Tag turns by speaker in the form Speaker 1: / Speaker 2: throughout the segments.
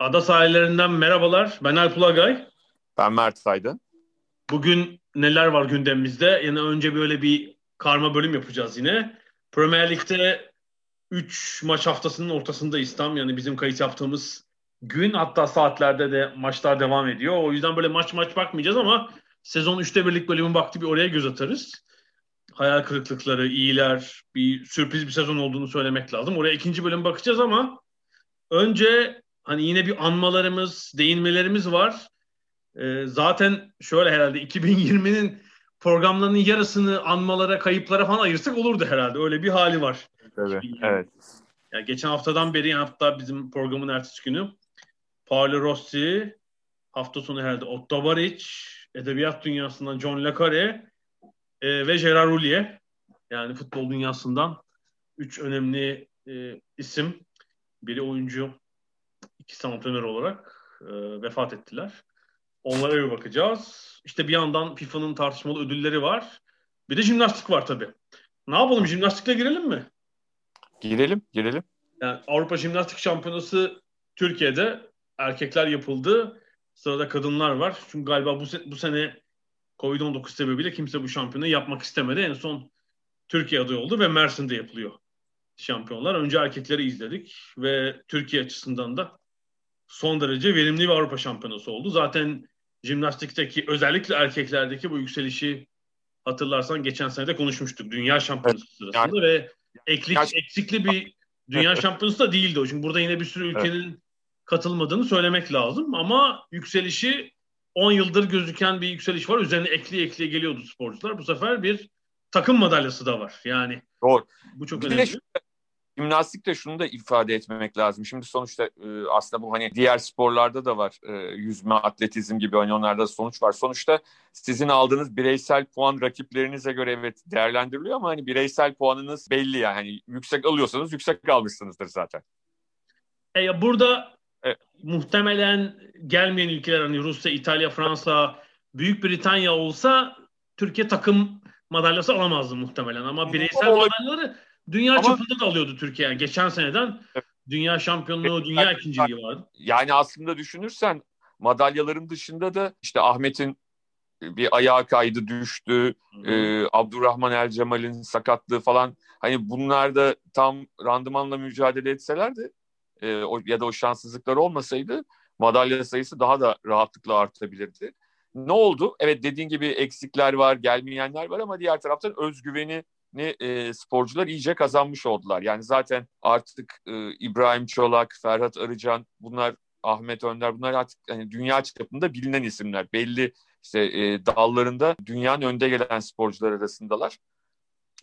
Speaker 1: Ada sahillerinden merhabalar. Ben Alp Ulagay.
Speaker 2: Ben Mert Aydın.
Speaker 1: Bugün neler var gündemimizde? Yani önce böyle bir karma bölüm yapacağız yine. Premier Lig'de 3 maç haftasının ortasındayız tam. Yani bizim kayıt yaptığımız gün hatta saatlerde de maçlar devam ediyor. O yüzden böyle maç maç bakmayacağız ama sezon 3'te birlik bölümün vakti bir oraya göz atarız. Hayal kırıklıkları, iyiler, bir sürpriz bir sezon olduğunu söylemek lazım. Oraya ikinci bölüm bakacağız ama önce hani yine bir anmalarımız, değinmelerimiz var. Ee, zaten şöyle herhalde 2020'nin programlarının yarısını anmalara, kayıplara falan ayırsak olurdu herhalde. Öyle bir hali var.
Speaker 2: Tabii, evet.
Speaker 1: Yani geçen haftadan beri hatta bizim programın ertesi günü Paolo Rossi, hafta sonu herhalde Otto Baric, edebiyat dünyasından John Le Carre e, ve Gerard Houllier. Yani futbol dünyasından üç önemli e, isim. Biri oyuncu, ikisi antrenör olarak e, vefat ettiler. Onlara bir bakacağız. İşte bir yandan FIFA'nın tartışmalı ödülleri var. Bir de jimnastik var tabii. Ne yapalım jimnastikle girelim mi?
Speaker 2: Girelim, girelim.
Speaker 1: Yani Avrupa Jimnastik Şampiyonası Türkiye'de erkekler yapıldı. Sırada kadınlar var. Çünkü galiba bu, se- bu sene Covid-19 sebebiyle kimse bu şampiyonu yapmak istemedi. En son Türkiye aday oldu ve Mersin'de yapılıyor şampiyonlar. Önce erkekleri izledik ve Türkiye açısından da son derece verimli bir Avrupa şampiyonası oldu. Zaten jimnastikteki özellikle erkeklerdeki bu yükselişi hatırlarsan geçen sene de konuşmuştuk. Dünya şampiyonası
Speaker 2: Evet.
Speaker 1: sırasında ve eklik,
Speaker 2: Yani-
Speaker 1: eksikli bir dünya şampiyonası da değildi o. Çünkü burada yine bir sürü ülkenin katılmadığını söylemek lazım. Ama yükselişi 10 yıldır gözüken bir yükseliş var. Üzerine ekli ekliye geliyordu sporcular. Bu sefer bir takım madalyası da var. Yani
Speaker 2: Doğru.
Speaker 1: bu çok
Speaker 2: Bir de
Speaker 1: önemli.
Speaker 2: şu- Jimnastikte şunu da ifade etmemek lazım. Şimdi sonuçta e, aslında bu hani diğer sporlarda da var. E, yüzme, atletizm gibi hani onlarda sonuç var. Sonuçta sizin aldığınız bireysel puan rakiplerinize göre evet değerlendiriliyor ama hani bireysel puanınız belli yani. Hani yüksek alıyorsanız yüksek almışsınızdır zaten.
Speaker 1: E ya burada
Speaker 2: Evet.
Speaker 1: muhtemelen gelmeyen ülkeler hani Rusya, İtalya, Fransa, Büyük Britanya olsa Türkiye takım madalyası alamazdı muhtemelen. Ama bireysel madalyaları dünya
Speaker 2: Ama-
Speaker 1: çapında da alıyordu Türkiye. Yani geçen seneden
Speaker 2: Evet.
Speaker 1: dünya şampiyonluğu,
Speaker 2: Evet,
Speaker 1: dünya ikinciliği vardı.
Speaker 2: Yani aslında düşünürsen madalyaların dışında da işte Ahmet'in bir ayağı kaydı düştü. Ee, Abdurrahman El Cemal'in sakatlığı falan hani bunlar da tam randımanla mücadele etselerdi e, o, ya da o şanssızlıklar olmasaydı madalya sayısı daha da rahatlıkla artabilirdi. Ne oldu? Evet dediğin gibi eksikler var, gelmeyenler var ama diğer taraftan özgüveni e, sporcular iyice kazanmış oldular. Yani zaten artık e, İbrahim Çolak, Ferhat Arıcan bunlar Ahmet Önder bunlar artık hani dünya çapında bilinen isimler. Belli işte e, dallarında dünyanın önde gelen sporcular arasındalar.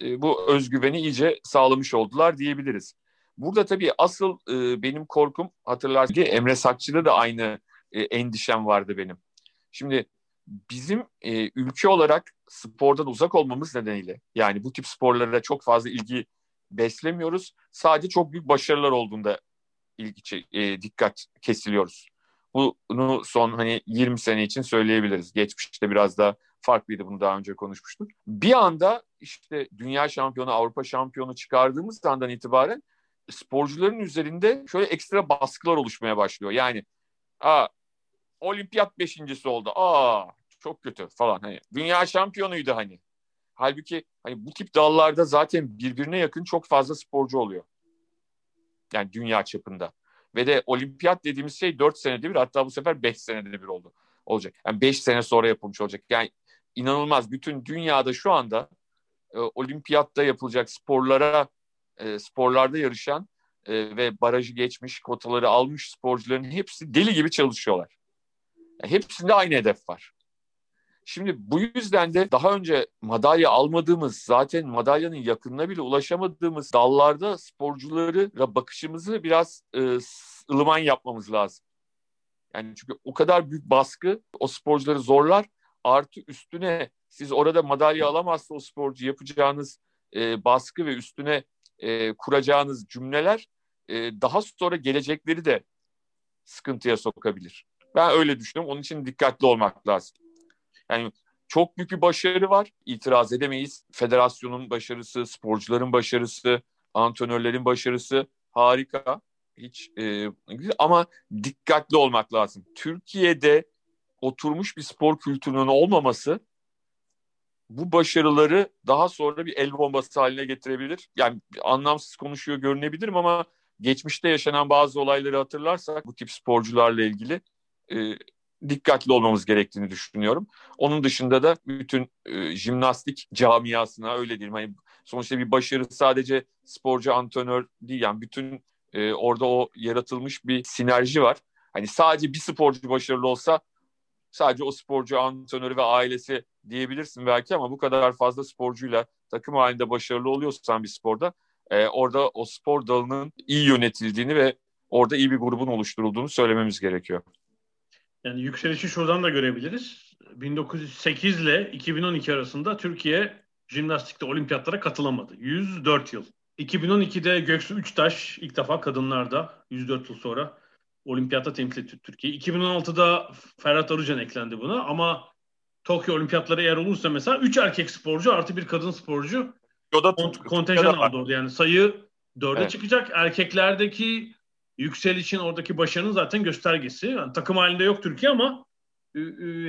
Speaker 2: E, bu özgüveni iyice sağlamış oldular diyebiliriz. Burada tabii asıl e, benim korkum hatırlarsın ki Emre Sakçı'da da aynı e, endişem vardı benim. Şimdi bizim e, ülke olarak spordan uzak olmamız nedeniyle yani bu tip sporlara çok fazla ilgi beslemiyoruz. Sadece çok büyük başarılar olduğunda ilgi e, dikkat kesiliyoruz. Bunu son hani 20 sene için söyleyebiliriz. Geçmişte biraz da farklıydı bunu daha önce konuşmuştuk. Bir anda işte dünya şampiyonu, Avrupa şampiyonu çıkardığımız andan itibaren sporcuların üzerinde şöyle ekstra baskılar oluşmaya başlıyor. Yani aa, olimpiyat beşincisi oldu. Aa çok kötü falan. Hani dünya şampiyonuydu hani. Halbuki hani bu tip dallarda zaten birbirine yakın çok fazla sporcu oluyor. Yani dünya çapında. Ve de olimpiyat dediğimiz şey 4 senede bir hatta bu sefer 5 senede bir oldu. Olacak. Yani 5 sene sonra yapılmış olacak. Yani inanılmaz. Bütün dünyada şu anda e, olimpiyatta yapılacak sporlara e, sporlarda yarışan e, ve barajı geçmiş, kotaları almış sporcuların hepsi deli gibi çalışıyorlar. Hepsinde aynı hedef var. Şimdi bu yüzden de daha önce madalya almadığımız, zaten madalyanın yakınına bile ulaşamadığımız dallarda sporculara bakışımızı biraz e, ılıman yapmamız lazım. Yani çünkü o kadar büyük baskı o sporcuları zorlar. Artı üstüne siz orada madalya alamazsa o sporcu yapacağınız e, baskı ve üstüne e, kuracağınız cümleler e, daha sonra gelecekleri de sıkıntıya sokabilir. Ben öyle düşünüyorum. Onun için dikkatli olmak lazım. Yani çok büyük bir başarı var. İtiraz edemeyiz. Federasyonun başarısı, sporcuların başarısı, antrenörlerin başarısı harika. Hiç e, ama dikkatli olmak lazım. Türkiye'de oturmuş bir spor kültürünün olmaması bu başarıları daha sonra bir el bombası haline getirebilir. Yani anlamsız konuşuyor görünebilirim ama geçmişte yaşanan bazı olayları hatırlarsak bu tip sporcularla ilgili e, dikkatli olmamız gerektiğini düşünüyorum. Onun dışında da bütün e, jimnastik camiasına öyle diyeyim. Hani sonuçta bir başarı sadece sporcu antrenör değil yani bütün e, orada o yaratılmış bir sinerji var. Hani sadece bir sporcu başarılı olsa sadece o sporcu antrenörü ve ailesi diyebilirsin belki ama bu kadar fazla sporcuyla takım halinde başarılı oluyorsan bir sporda e, orada o spor dalının iyi yönetildiğini ve orada iyi bir grubun oluşturulduğunu söylememiz gerekiyor.
Speaker 1: Yani yükselişi şuradan da görebiliriz. 1908 ile 2012 arasında Türkiye jimnastikte olimpiyatlara katılamadı. 104 yıl. 2012'de Göksu Üçtaş ilk defa kadınlarda 104 yıl sonra olimpiyatta temsil etti Türkiye. 2016'da Ferhat Arıcan eklendi buna ama Tokyo olimpiyatları eğer olursa mesela 3 erkek sporcu artı bir kadın sporcu o da kont- kontenjan aldı orada. Yani sayı 4'e evet. çıkacak. Erkeklerdeki yükselişin oradaki başarının zaten göstergesi. Yani takım halinde yok Türkiye ama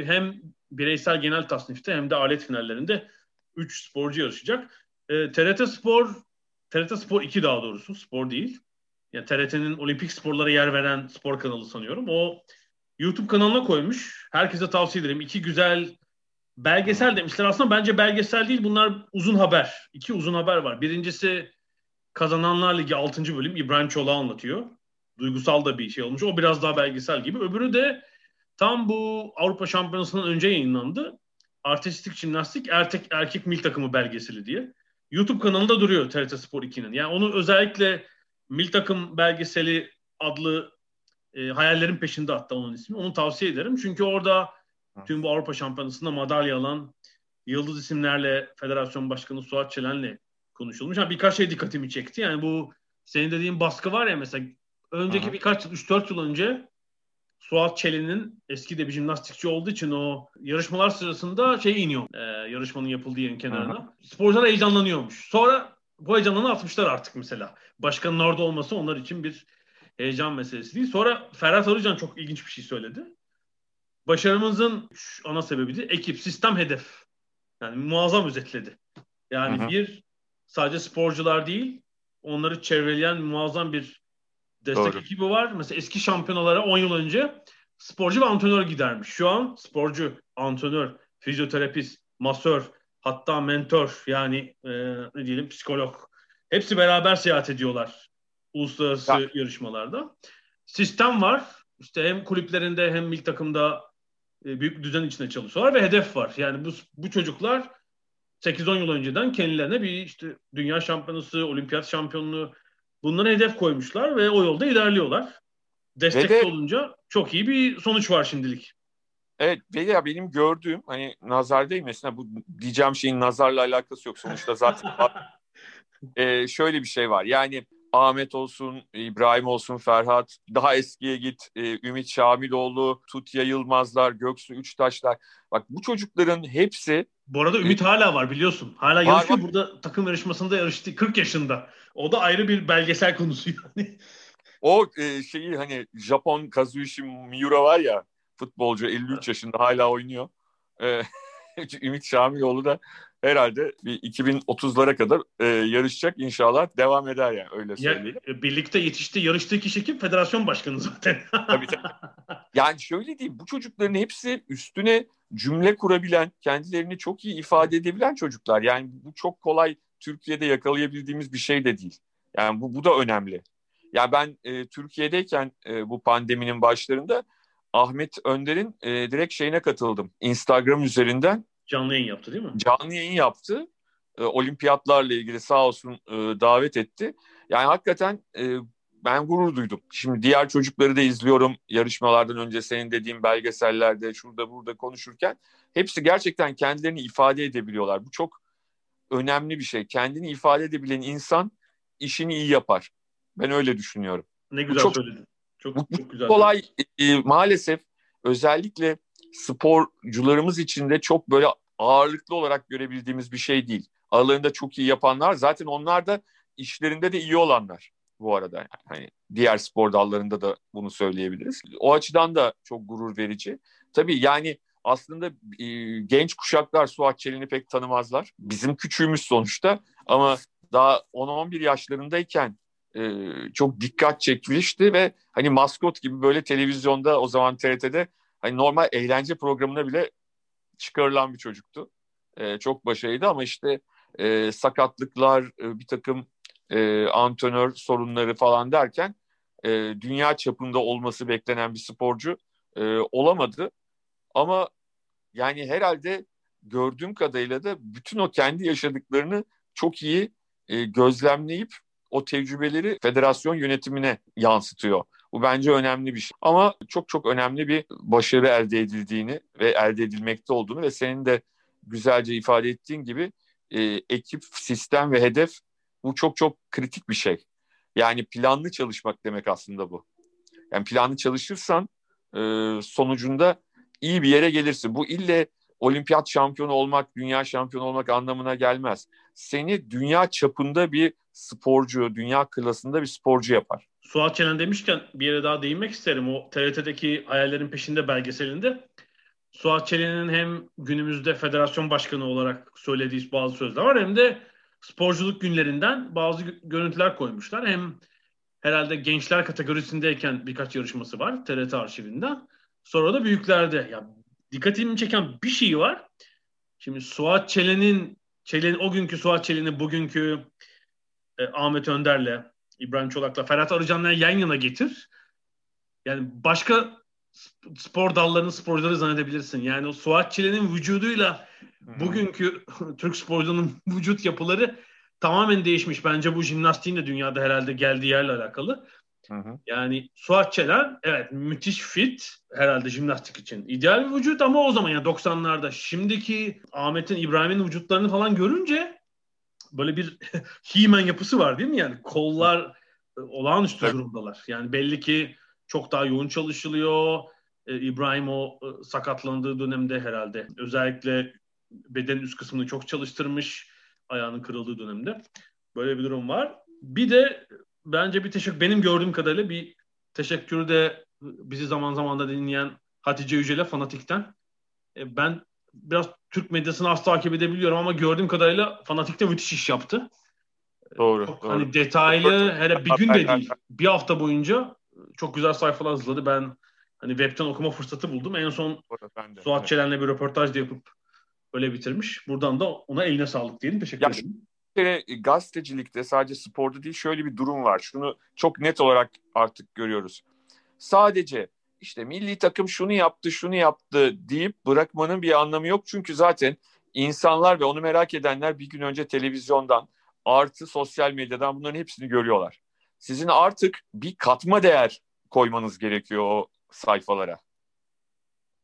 Speaker 1: hem bireysel genel tasnifte hem de alet finallerinde 3 sporcu yarışacak. E, TRT Spor TRT Spor 2 daha doğrusu spor değil. Yani TRT'nin olimpik sporlara yer veren spor kanalı sanıyorum. O YouTube kanalına koymuş. Herkese tavsiye ederim. İki güzel belgesel demişler. Aslında bence belgesel değil. Bunlar uzun haber. İki uzun haber var. Birincisi Kazananlar Ligi 6. bölüm İbrahim Çolak anlatıyor duygusal da bir şey olmuş. O biraz daha belgesel gibi. Öbürü de tam bu Avrupa Şampiyonası'ndan önce yayınlandı. Artistik jimnastik erkek erkek mil takımı belgeseli diye. YouTube kanalında duruyor TRT Spor 2'nin. Yani onu özellikle mil takım belgeseli adlı e, hayallerin peşinde hatta onun ismi. Onu tavsiye ederim. Çünkü orada tüm bu Avrupa Şampiyonası'nda madalya alan yıldız isimlerle Federasyon Başkanı Suat Çelen'le konuşulmuş. Ha, birkaç şey dikkatimi çekti. Yani bu senin dediğin baskı var ya mesela önceki Aha. birkaç yıl, 3-4 yıl önce Suat Çelin'in eski de bir jimnastikçi olduğu için o yarışmalar sırasında şey iniyor. E, yarışmanın yapıldığı yerin kenarına. Aha. Sporcular heyecanlanıyormuş. Sonra bu heyecanını atmışlar artık mesela. Başkanın orada olması onlar için bir heyecan meselesi değil. Sonra Ferhat Arıcan çok ilginç bir şey söyledi. Başarımızın ana sebebi de ekip, sistem, hedef. Yani muazzam özetledi. Yani Hı-hı. bir sadece sporcular değil, onları çevreleyen muazzam bir destek Doğru. ekibi var. Mesela eski şampiyonalara 10 yıl önce sporcu ve antrenör gidermiş. Şu an sporcu, antrenör, fizyoterapist, masör, hatta mentor yani e, ne diyelim psikolog. Hepsi beraber seyahat ediyorlar uluslararası ya. yarışmalarda. Sistem var. İşte hem kulüplerinde hem milli takımda e, büyük düzen içinde çalışıyorlar ve hedef var. Yani bu, bu çocuklar 8-10 yıl önceden kendilerine bir işte dünya şampiyonası, olimpiyat şampiyonluğu Bunlara hedef koymuşlar ve o yolda ilerliyorlar. Destek de, olunca çok iyi bir sonuç var şimdilik.
Speaker 2: Evet ve ya benim gördüğüm hani nazar değil mesela bu diyeceğim şeyin nazarla alakası yok sonuçta zaten ee, şöyle bir şey var yani Ahmet olsun, İbrahim olsun, Ferhat, daha eskiye git, e, Ümit Şamiloğlu, Tutya Yılmazlar, Göksu Üçtaşlar. Bak bu çocukların hepsi...
Speaker 1: Bu arada Ümit hala var biliyorsun. Hala yarışıyor. Burada takım yarışmasında yarıştı 40 yaşında. O da ayrı bir belgesel konusu yani.
Speaker 2: O e, şeyi hani Japon Kazuyoshi Miura var ya futbolcu 53 yaşında hala oynuyor. E, Ümit Şamiloğlu da herhalde bir 2030'lara kadar e, yarışacak inşallah devam eder yani öyle söyleyeyim.
Speaker 1: Ya, e, birlikte yetişti yarıştığı kişi kim? Federasyon başkanı zaten. tabii tabii.
Speaker 2: Yani şöyle diyeyim bu çocukların hepsi üstüne cümle kurabilen, kendilerini çok iyi ifade edebilen çocuklar. Yani bu çok kolay Türkiye'de yakalayabildiğimiz bir şey de değil. Yani bu, bu da önemli. Yani ben e, Türkiye'deyken e, bu pandeminin başlarında Ahmet Önder'in e, direkt şeyine katıldım. Instagram üzerinden.
Speaker 1: Canlı yayın yaptı değil mi?
Speaker 2: Canlı yayın yaptı. E, olimpiyatlarla ilgili sağ olsun e, davet etti. Yani hakikaten e, ben gurur duydum. Şimdi diğer çocukları da izliyorum yarışmalardan önce senin dediğin belgesellerde şurada burada konuşurken hepsi gerçekten kendilerini ifade edebiliyorlar. Bu çok önemli bir şey. Kendini ifade edebilen insan işini iyi yapar. Ben öyle düşünüyorum.
Speaker 1: Ne güzel çok, söyledin. Çok,
Speaker 2: bu, çok güzel. Kolay e, maalesef özellikle sporcularımız için de çok böyle ağırlıklı olarak görebildiğimiz bir şey değil. Aralarında çok iyi yapanlar zaten onlar da işlerinde de iyi olanlar bu arada. Hani diğer spor dallarında da bunu söyleyebiliriz. O açıdan da çok gurur verici. Tabii yani aslında e, genç kuşaklar Suat Çelin'i pek tanımazlar. Bizim küçüğümüz sonuçta ama daha 10-11 yaşlarındayken e, çok dikkat çekmişti ve hani maskot gibi böyle televizyonda o zaman TRT'de hani normal eğlence programına bile çıkarılan bir çocuktu. E, çok başarılıydı ama işte e, sakatlıklar, e, bir takım e, antrenör sorunları falan derken e, dünya çapında olması beklenen bir sporcu e, olamadı. Ama yani herhalde gördüğüm kadarıyla da bütün o kendi yaşadıklarını çok iyi e, gözlemleyip o tecrübeleri federasyon yönetimine yansıtıyor. Bu bence önemli bir şey. Ama çok çok önemli bir başarı elde edildiğini ve elde edilmekte olduğunu ve senin de güzelce ifade ettiğin gibi e, ekip, sistem ve hedef bu çok çok kritik bir şey. Yani planlı çalışmak demek aslında bu. Yani planlı çalışırsan e, sonucunda iyi bir yere gelirsin. Bu ille olimpiyat şampiyonu olmak, dünya şampiyonu olmak anlamına gelmez. Seni dünya çapında bir sporcu, dünya klasında bir sporcu yapar.
Speaker 1: Suat Çelen demişken bir yere daha değinmek isterim. O TRT'deki Hayallerin Peşinde belgeselinde Suat Çelen'in hem günümüzde federasyon başkanı olarak söylediği bazı sözler var hem de sporculuk günlerinden bazı görüntüler koymuşlar. Hem herhalde gençler kategorisindeyken birkaç yarışması var TRT arşivinden. Sonra da büyüklerde. Ya dikkatimi çeken bir şey var. Şimdi Suat Çelen'in Çelen o günkü Suat Çelen'i bugünkü e, Ahmet Önder'le İbrahim Çolak'la Ferhat Arıcan'la yan yana getir. Yani başka spor dallarının sporcuları zannedebilirsin. Yani o Suat Çelen'in vücuduyla bugünkü Türk sporcunun vücut yapıları tamamen değişmiş. Bence bu jimnastiğin de dünyada herhalde geldiği yerle alakalı. Hı hı. Yani Suat Çelen evet müthiş fit herhalde jimnastik için. ideal bir vücut ama o zaman yani 90'larda şimdiki Ahmet'in İbrahim'in vücutlarını falan görünce böyle bir He-Man yapısı var değil mi? Yani kollar e, olağanüstü evet. durumdalar. Yani belli ki çok daha yoğun çalışılıyor. Ee, İbrahim o e, sakatlandığı dönemde herhalde özellikle bedenin üst kısmını çok çalıştırmış ayağının kırıldığı dönemde. Böyle bir durum var. Bir de bence bir teşekkür benim gördüğüm kadarıyla bir teşekkürü de bizi zaman zaman da dinleyen Hatice Yücel'e Fanatik'ten. E, ben biraz Türk medyasını az takip edebiliyorum ama gördüğüm kadarıyla Fanatik'te müthiş iş yaptı.
Speaker 2: Doğru.
Speaker 1: Çok,
Speaker 2: doğru.
Speaker 1: Hani detaylı hele bir gün de değil bir hafta boyunca çok güzel sayfalar hazırladı. Ben hani webten okuma fırsatı buldum. En son Suat evet. Çelen'le bir röportaj da yapıp öyle bitirmiş. Buradan da ona eline sağlık diyelim. Teşekkür ya, ederim.
Speaker 2: Kere gazetecilikte sadece sporda değil şöyle bir durum var. Şunu çok net olarak artık görüyoruz. Sadece işte milli takım şunu yaptı, şunu yaptı deyip bırakmanın bir anlamı yok. Çünkü zaten insanlar ve onu merak edenler bir gün önce televizyondan artı sosyal medyadan bunların hepsini görüyorlar. Sizin artık bir katma değer koymanız gerekiyor o sayfalara.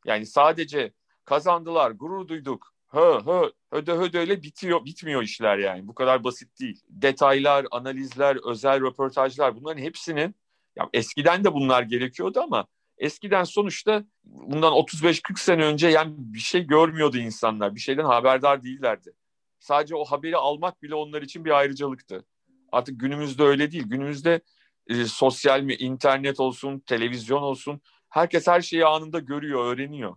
Speaker 2: Yani sadece kazandılar, gurur duyduk, hö hö höde hödeyle bitiyor, bitmiyor işler yani. Bu kadar basit değil. Detaylar, analizler, özel röportajlar bunların hepsinin ya eskiden de bunlar gerekiyordu ama eskiden sonuçta bundan 35-40 sene önce yani bir şey görmüyordu insanlar. Bir şeyden haberdar değillerdi. Sadece o haberi almak bile onlar için bir ayrıcalıktı. Artık günümüzde öyle değil. Günümüzde e, sosyal mi, internet olsun, televizyon olsun herkes her şeyi anında görüyor, öğreniyor.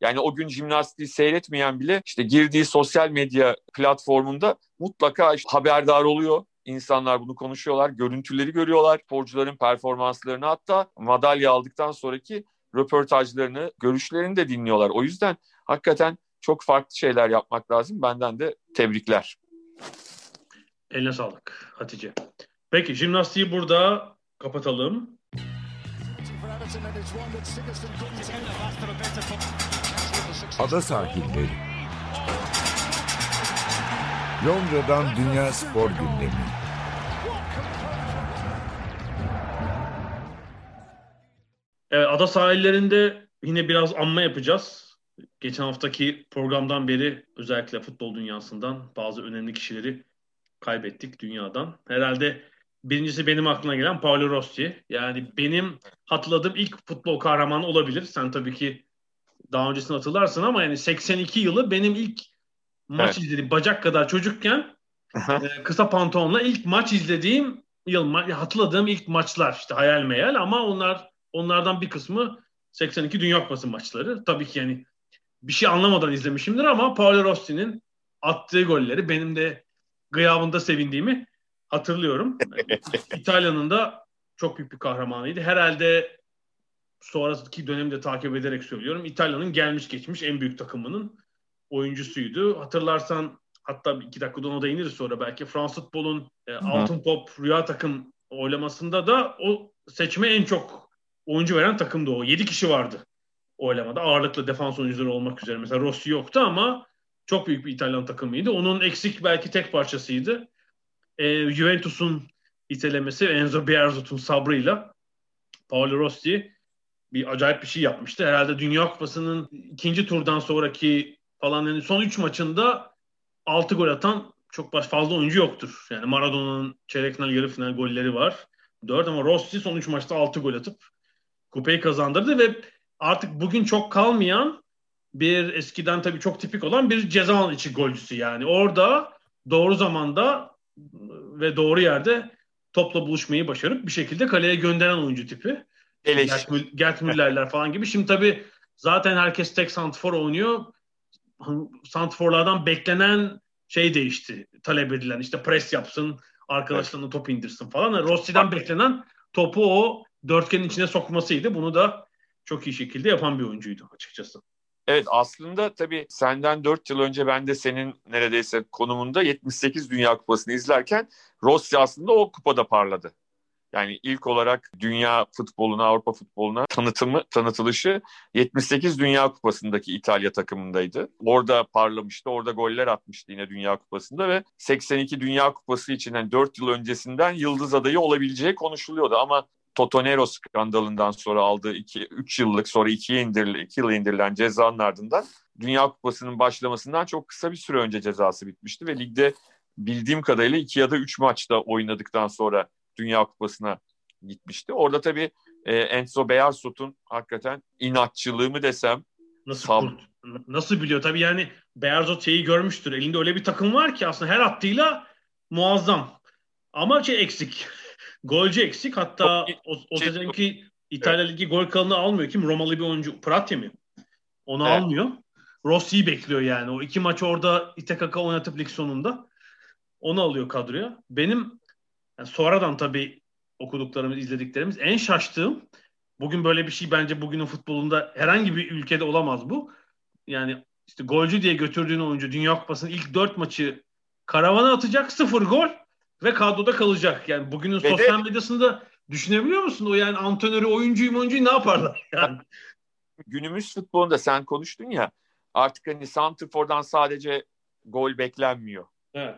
Speaker 2: Yani o gün jimnastiği seyretmeyen bile işte girdiği sosyal medya platformunda mutlaka haberdar oluyor. İnsanlar bunu konuşuyorlar, görüntüleri görüyorlar, sporcuların performanslarını hatta madalya aldıktan sonraki röportajlarını, görüşlerini de dinliyorlar. O yüzden hakikaten çok farklı şeyler yapmak lazım. Benden de tebrikler.
Speaker 1: Eline sağlık Hatice. Peki jimnastiği burada kapatalım.
Speaker 3: Ada sahilleri. Londra'dan Dünya Spor Gündemi.
Speaker 1: Evet, ada sahillerinde yine biraz anma yapacağız. Geçen haftaki programdan beri özellikle futbol dünyasından bazı önemli kişileri kaybettik dünyadan. Herhalde birincisi benim aklıma gelen Paolo Rossi. Yani benim hatırladığım ilk futbol kahramanı olabilir. Sen tabii ki daha öncesini hatırlarsın ama yani 82 yılı benim ilk maç evet. izlediğim bacak kadar çocukken e, kısa pantolonla ilk maç izlediğim yıl hatırladığım ilk maçlar işte hayal meyal ama onlar onlardan bir kısmı 82 Dünya Kupası maçları. Tabii ki yani bir şey anlamadan izlemişimdir ama Paolo Rossi'nin attığı golleri benim de gıyabında sevindiğimi hatırlıyorum. İtalya'nın da çok büyük bir kahramanıydı. Herhalde sonraki dönemde takip ederek söylüyorum. İtalya'nın gelmiş geçmiş en büyük takımının oyuncusuydu. Hatırlarsan hatta iki dakikada ona değiniriz sonra belki Fransız futbolun e, altın top rüya takım oylamasında da o seçme en çok oyuncu veren takımdı o. Yedi kişi vardı oylamada. Ağırlıklı defans oyuncuları olmak üzere. Mesela Rossi yoktu ama çok büyük bir İtalyan takımıydı. Onun eksik belki tek parçasıydı. E, Juventus'un itelemesi Enzo Bearzot'un sabrıyla Paolo Rossi bir acayip bir şey yapmıştı. Herhalde Dünya Kupası'nın ikinci turdan sonraki falan yani son üç maçında altı gol atan çok fazla oyuncu yoktur. Yani Maradona'nın çeyrek final, yarı final golleri var. Dört ama Rossi son üç maçta altı gol atıp kupayı kazandırdı ve artık bugün çok kalmayan bir eskiden tabii çok tipik olan bir ceza içi golcüsü yani. Orada doğru zamanda ve doğru yerde topla buluşmayı başarıp bir şekilde kaleye gönderen oyuncu tipi. Gert, Gert Müller'ler falan gibi. Şimdi tabii zaten herkes tek santfor oynuyor. Santforlardan beklenen şey değişti. Talep edilen işte pres yapsın, arkadaşlarına top indirsin falan. Rossi'den beklenen topu o dörtgenin içine sokmasıydı. Bunu da çok iyi şekilde yapan bir oyuncuydu açıkçası.
Speaker 2: Evet aslında tabii senden 4 yıl önce ben de senin neredeyse konumunda 78 Dünya Kupası'nı izlerken Rossi aslında o kupada parladı. Yani ilk olarak dünya futboluna, Avrupa futboluna tanıtımı, tanıtılışı 78 Dünya Kupası'ndaki İtalya takımındaydı. Orada parlamıştı, orada goller atmıştı yine Dünya Kupası'nda ve 82 Dünya Kupası için yani 4 yıl öncesinden yıldız adayı olabileceği konuşuluyordu. Ama Totonero skandalından sonra aldığı 3 yıllık sonra 2 indiril, 2 yıl indirilen cezanın ardından Dünya Kupası'nın başlamasından çok kısa bir süre önce cezası bitmişti ve ligde bildiğim kadarıyla 2 ya da 3 maçta oynadıktan sonra Dünya Kupası'na gitmişti. Orada tabii e, Enzo Bearzot'un hakikaten inatçılığı mı desem
Speaker 1: Nasıl sab- nasıl biliyor? Tabii yani Bearzot şeyi görmüştür. Elinde öyle bir takım var ki aslında her attığıyla muazzam. Ama şey eksik. Golcü eksik. Hatta o, o şey, sezonki İtalya Ligi gol kralını almıyor. Kim? Romalı bir oyuncu. Pratya mı? Onu evet. almıyor. Rossi'yi bekliyor yani. O iki maç orada İTKK oynatıp lig sonunda. Onu alıyor kadroya. Benim yani sonradan tabii okuduklarımız, izlediklerimiz en şaştığım bugün böyle bir şey bence bugünün futbolunda herhangi bir ülkede olamaz bu. Yani işte golcü diye götürdüğün oyuncu Dünya Kupası'nın ilk dört maçı karavana atacak sıfır gol ve kadroda kalacak. Yani bugünün ve sosyal de, medyasında düşünebiliyor musun? O yani antrenörü, oyuncuyu, oyuncuyu ne yaparlar? Yani.
Speaker 2: Günümüz futbolunda sen konuştun ya artık hani Santrfor'dan sadece gol beklenmiyor. Evet.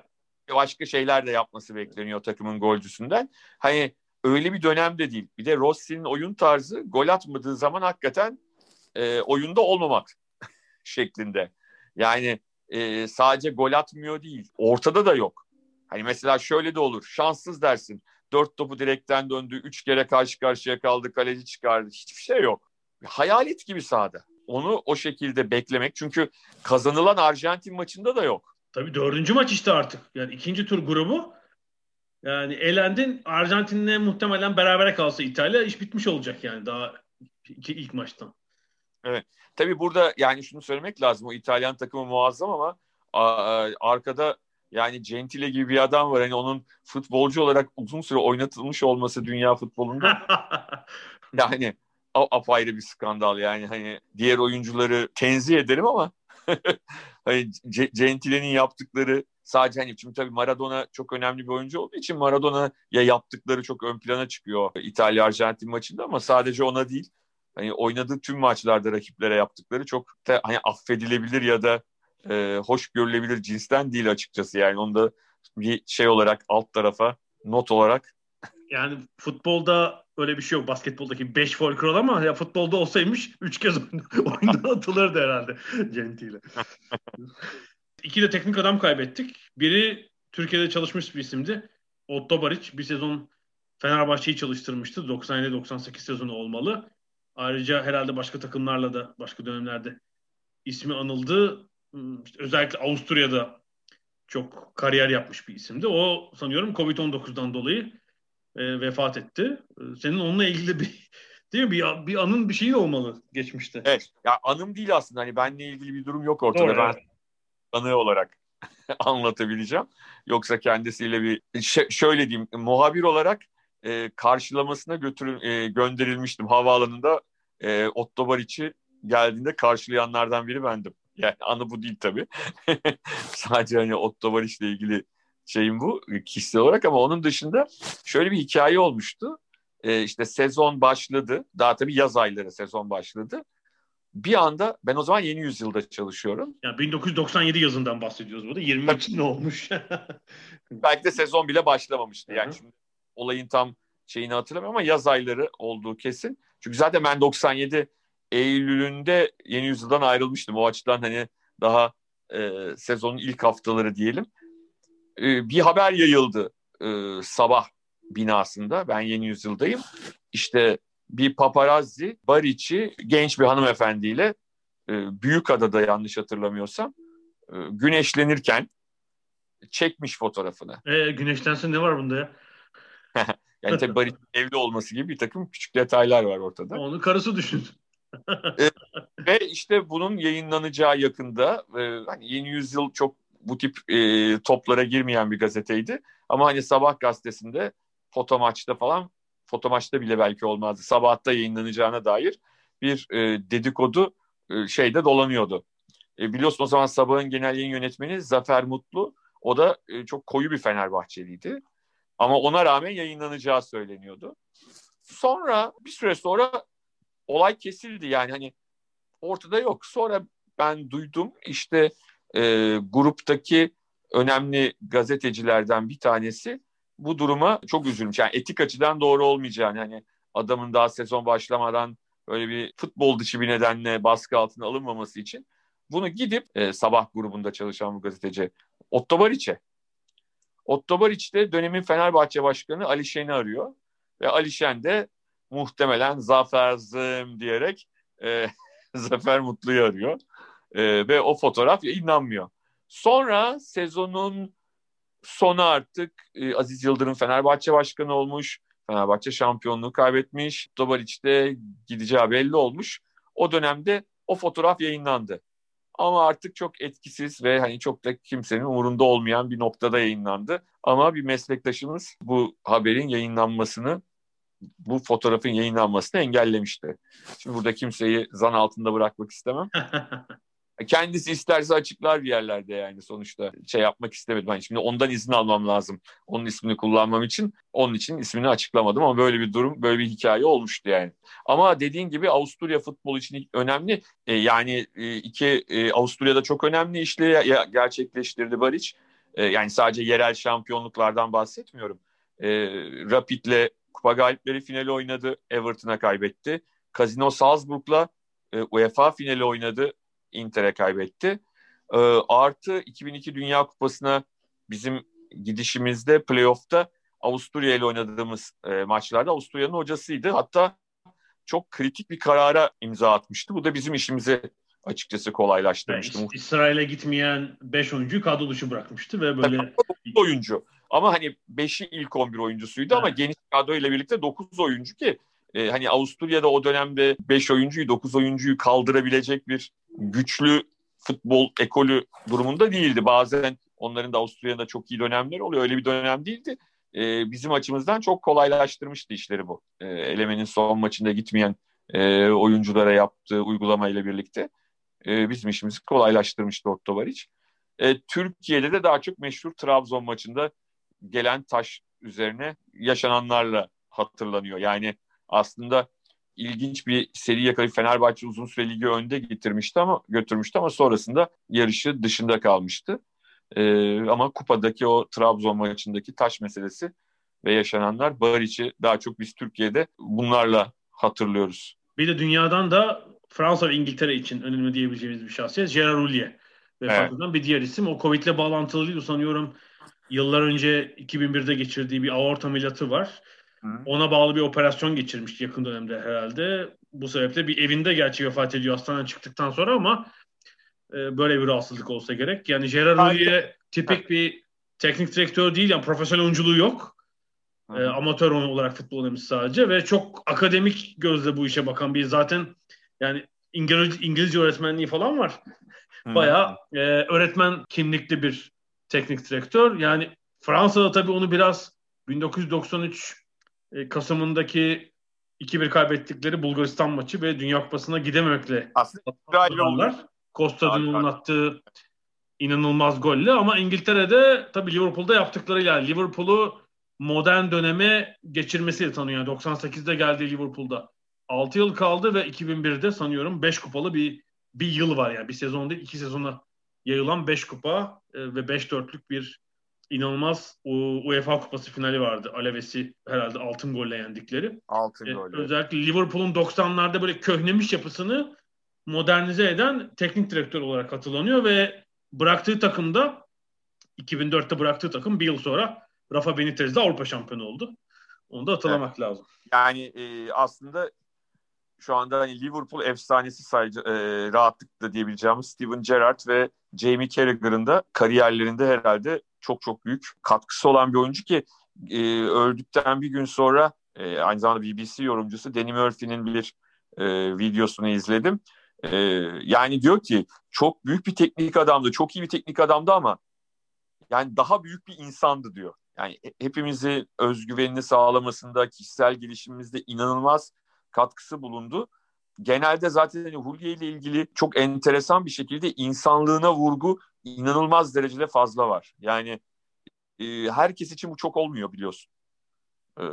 Speaker 2: Başka şeyler de yapması bekleniyor takımın golcüsünden. Hani öyle bir dönemde değil. Bir de Rossi'nin oyun tarzı gol atmadığı zaman hakikaten e, oyunda olmamak şeklinde. Yani e, sadece gol atmıyor değil. Ortada da yok. Hani mesela şöyle de olur. Şanssız dersin. Dört topu direkten döndü. Üç kere karşı karşıya kaldı. Kaleci çıkardı. Hiçbir şey yok. Hayalet gibi sahada. Onu o şekilde beklemek. Çünkü kazanılan Arjantin maçında da yok.
Speaker 1: Tabii dördüncü maç işte artık. Yani ikinci tur grubu. Yani elendin. Arjantin'le muhtemelen berabere kalsa İtalya iş bitmiş olacak yani daha iki, ilk maçtan.
Speaker 2: Evet. Tabii burada yani şunu söylemek lazım. O İtalyan takımı muazzam ama arkada yani Gentile gibi bir adam var. Hani onun futbolcu olarak uzun süre oynatılmış olması dünya futbolunda yani apayrı bir skandal yani hani diğer oyuncuları tenzih ederim ama hani Gentile'nin yaptıkları sadece hani şimdi tabii Maradona çok önemli bir oyuncu olduğu için Maradona'ya yaptıkları çok ön plana çıkıyor İtalya Arjantin maçında ama sadece ona değil hani oynadığı tüm maçlarda rakiplere yaptıkları çok da hani affedilebilir ya da e, hoş görülebilir cinsten değil açıkçası yani onu da bir şey olarak alt tarafa not olarak
Speaker 1: yani futbolda öyle bir şey yok. Basketboldaki 5 foul kural ama ya futbolda olsaymış 3 kez oyundan atılırdı herhalde Genti'yle. İki de teknik adam kaybettik. Biri Türkiye'de çalışmış bir isimdi. Otto Baric bir sezon Fenerbahçe'yi çalıştırmıştı. 97-98 sezonu olmalı. Ayrıca herhalde başka takımlarla da başka dönemlerde ismi anıldı. Hmm, işte özellikle Avusturya'da çok kariyer yapmış bir isimdi. O sanıyorum Covid-19'dan dolayı e, vefat etti. E, senin onunla ilgili bir değil mi bir, bir anın bir şeyi olmalı geçmişte.
Speaker 2: Evet. Ya anım değil aslında. Hani benle ilgili bir durum yok ortada. Doğru, ben evet. anı olarak anlatabileceğim. Yoksa kendisiyle bir ş- şöyle diyeyim muhabir olarak e, karşılamasına götürün e, gönderilmiştim havaalanında. E, Otto Baric'i geldiğinde karşılayanlardan biri bendim. Yani anı bu değil tabii. Sadece hani Otto Baric'le ilgili şeyim bu kişisel olarak ama onun dışında şöyle bir hikaye olmuştu. Ee, işte sezon başladı. Daha tabii yaz ayları sezon başladı. Bir anda ben o zaman yeni yüzyılda çalışıyorum.
Speaker 1: Ya 1997 yazından bahsediyoruz burada. 20 ne olmuş?
Speaker 2: Belki de sezon bile başlamamıştı. Yani Hı-hı. şimdi olayın tam şeyini hatırlamıyorum ama yaz ayları olduğu kesin. Çünkü zaten ben 97 Eylül'ünde yeni yüzyıldan ayrılmıştım. O açıdan hani daha e, sezonun ilk haftaları diyelim. E, bir haber yayıldı e, sabah binasında. Ben yeni yüzyıldayım. İşte bir paparazzi Bariç'i genç bir hanımefendiyle e, Büyükada'da yanlış hatırlamıyorsam e, güneşlenirken çekmiş fotoğrafını.
Speaker 1: E, güneşlensin ne var bunda ya?
Speaker 2: yani tabii Bariç'in evli olması gibi bir takım küçük detaylar var ortada.
Speaker 1: Onu karısı düşün.
Speaker 2: E, ve işte bunun yayınlanacağı yakında e, hani yeni yüzyıl çok bu tip e, toplara girmeyen bir gazeteydi. Ama hani sabah gazetesinde foto maçta falan foto maçta bile belki olmazdı. Sabahta yayınlanacağına dair bir e, dedikodu e, şeyde dolanıyordu. E, biliyorsun o zaman sabahın genel yayın yönetmeni Zafer Mutlu. O da e, çok koyu bir Fenerbahçeliydi. Ama ona rağmen yayınlanacağı söyleniyordu. Sonra bir süre sonra olay kesildi yani hani ortada yok. Sonra ben duydum işte e, gruptaki önemli gazetecilerden bir tanesi bu duruma çok üzülmüş. Yani etik açıdan doğru olmayacağını hani adamın daha sezon başlamadan böyle bir futbol dışı bir nedenle baskı altına alınmaması için bunu gidip e, sabah grubunda çalışan bu gazeteci Otto Bariç'e Otto Bariç de dönemin Fenerbahçe Başkanı Ali Şen'i arıyor ve Ali Şen de muhtemelen Zafer Zım diyerek e, Zafer Mutlu'yu arıyor e, ve o fotoğraf yayınlanmıyor. Sonra sezonun sonu artık e, Aziz Yıldırım Fenerbahçe Başkanı olmuş. Fenerbahçe şampiyonluğu kaybetmiş. Dobaric de gideceği belli olmuş. O dönemde o fotoğraf yayınlandı. Ama artık çok etkisiz ve hani çok da kimsenin umurunda olmayan bir noktada yayınlandı. Ama bir meslektaşımız bu haberin yayınlanmasını, bu fotoğrafın yayınlanmasını engellemişti. Şimdi burada kimseyi zan altında bırakmak istemem. Kendisi isterse açıklar bir yerlerde yani sonuçta şey yapmak istemedim. Yani şimdi ondan izin almam lazım. Onun ismini kullanmam için. Onun için ismini açıklamadım ama böyle bir durum, böyle bir hikaye olmuştu yani. Ama dediğin gibi Avusturya futbol için önemli. E, yani e, iki e, Avusturya'da çok önemli işleri gerçekleştirdi Baric. E, yani sadece yerel şampiyonluklardan bahsetmiyorum. E, Rapid'le kupa galipleri finali oynadı. Everton'a kaybetti. Casino Salzburg'la e, UEFA finali oynadı. Inter'e kaybetti. E, artı 2002 Dünya Kupası'na bizim gidişimizde playoff'ta Avusturya ile oynadığımız e, maçlarda Avusturya'nın hocasıydı. Hatta çok kritik bir karara imza atmıştı. Bu da bizim işimizi açıkçası kolaylaştırmıştı. Yani
Speaker 1: İsrail'e gitmeyen 5 oyuncuyu kadro dışı bırakmıştı ve böyle... 9
Speaker 2: oyuncu. Ama hani 5'i ilk 11 oyuncusuydu evet. ama geniş kadro ile birlikte 9 oyuncu ki e, hani Avusturya'da o dönemde 5 oyuncuyu 9 oyuncuyu kaldırabilecek bir güçlü futbol ekolü durumunda değildi. Bazen onların da Avusturya'da çok iyi dönemleri oluyor. Öyle bir dönem değildi. E, bizim açımızdan çok kolaylaştırmıştı işleri bu. E, elemenin son maçında gitmeyen e, oyunculara yaptığı uygulamayla birlikte e, bizim işimizi kolaylaştırmıştı Otto Baric. E, Türkiye'de de daha çok meşhur Trabzon maçında gelen taş üzerine yaşananlarla hatırlanıyor. Yani aslında ilginç bir seri yakalayıp Fenerbahçe uzun süre ligi önde getirmişti ama götürmüştü ama sonrasında yarışı dışında kalmıştı. Ee, ama kupadaki o Trabzon maçındaki taş meselesi ve yaşananlar Baric'i daha çok biz Türkiye'de bunlarla hatırlıyoruz.
Speaker 1: Bir de dünyadan da Fransa ve İngiltere için önemli diyebileceğimiz bir şahsiyet Gerard Houllier. Vefat evet. bir diğer isim. O Covid'le bağlantılıydı sanıyorum. Yıllar önce 2001'de geçirdiği bir aorta ameliyatı var. Hı. Ona bağlı bir operasyon geçirmişti yakın dönemde herhalde. Bu sebeple bir evinde gerçi vefat ediyor hastaneden çıktıktan sonra ama e, böyle bir rahatsızlık olsa gerek. Yani Gerard Houllier tipik bir teknik direktör değil yani profesyonel oyunculuğu yok. E, amatör olarak futbol oynamış sadece ve çok akademik gözle bu işe bakan bir zaten yani İngiliz, İngilizce öğretmenliği falan var. Bayağı e, öğretmen kimlikli bir teknik direktör. Yani Fransa'da tabii onu biraz 1993 e, Kasım'ındaki 2-1 kaybettikleri Bulgaristan maçı ve Dünya Kupası'na gidememekle
Speaker 2: aslında
Speaker 1: Kostadin'in attığı inanılmaz golle. Ama İngiltere'de tabii Liverpool'da yaptıklarıyla Liverpool'u modern döneme geçirmesiyle tanıyor. Yani 98'de geldiği Liverpool'da 6 yıl kaldı ve 2001'de sanıyorum 5 kupalı bir bir yıl var. Yani bir sezon değil iki sezona yayılan 5 kupa e, ve 5 dörtlük bir inanılmaz UEFA kupası finali vardı. Aleves'i herhalde altın golle yendikleri.
Speaker 2: Altın e, golle.
Speaker 1: Özellikle Liverpool'un 90'larda böyle köhnemiş yapısını modernize eden teknik direktör olarak hatırlanıyor ve bıraktığı takımda 2004'te bıraktığı takım bir yıl sonra Rafa Benitez'de Avrupa şampiyonu oldu. Onu da hatırlamak evet. lazım.
Speaker 2: Yani e, aslında şu anda hani Liverpool efsanesi sayıcı e, rahatlıkla diyebileceğimiz Steven Gerrard ve Jamie Carragher'ın da kariyerlerinde herhalde çok çok büyük katkısı olan bir oyuncu ki e, öldükten bir gün sonra e, aynı zamanda BBC yorumcusu Danny Murphy'nin bir e, videosunu izledim. E, yani diyor ki çok büyük bir teknik adamdı, çok iyi bir teknik adamdı ama yani daha büyük bir insandı diyor. Yani hepimizi özgüvenini sağlamasında, kişisel gelişimimizde inanılmaz katkısı bulundu. Genelde zaten hani Hulye ile ilgili çok enteresan bir şekilde insanlığına vurgu inanılmaz derecede fazla var. Yani e, herkes için bu çok olmuyor biliyorsun. E,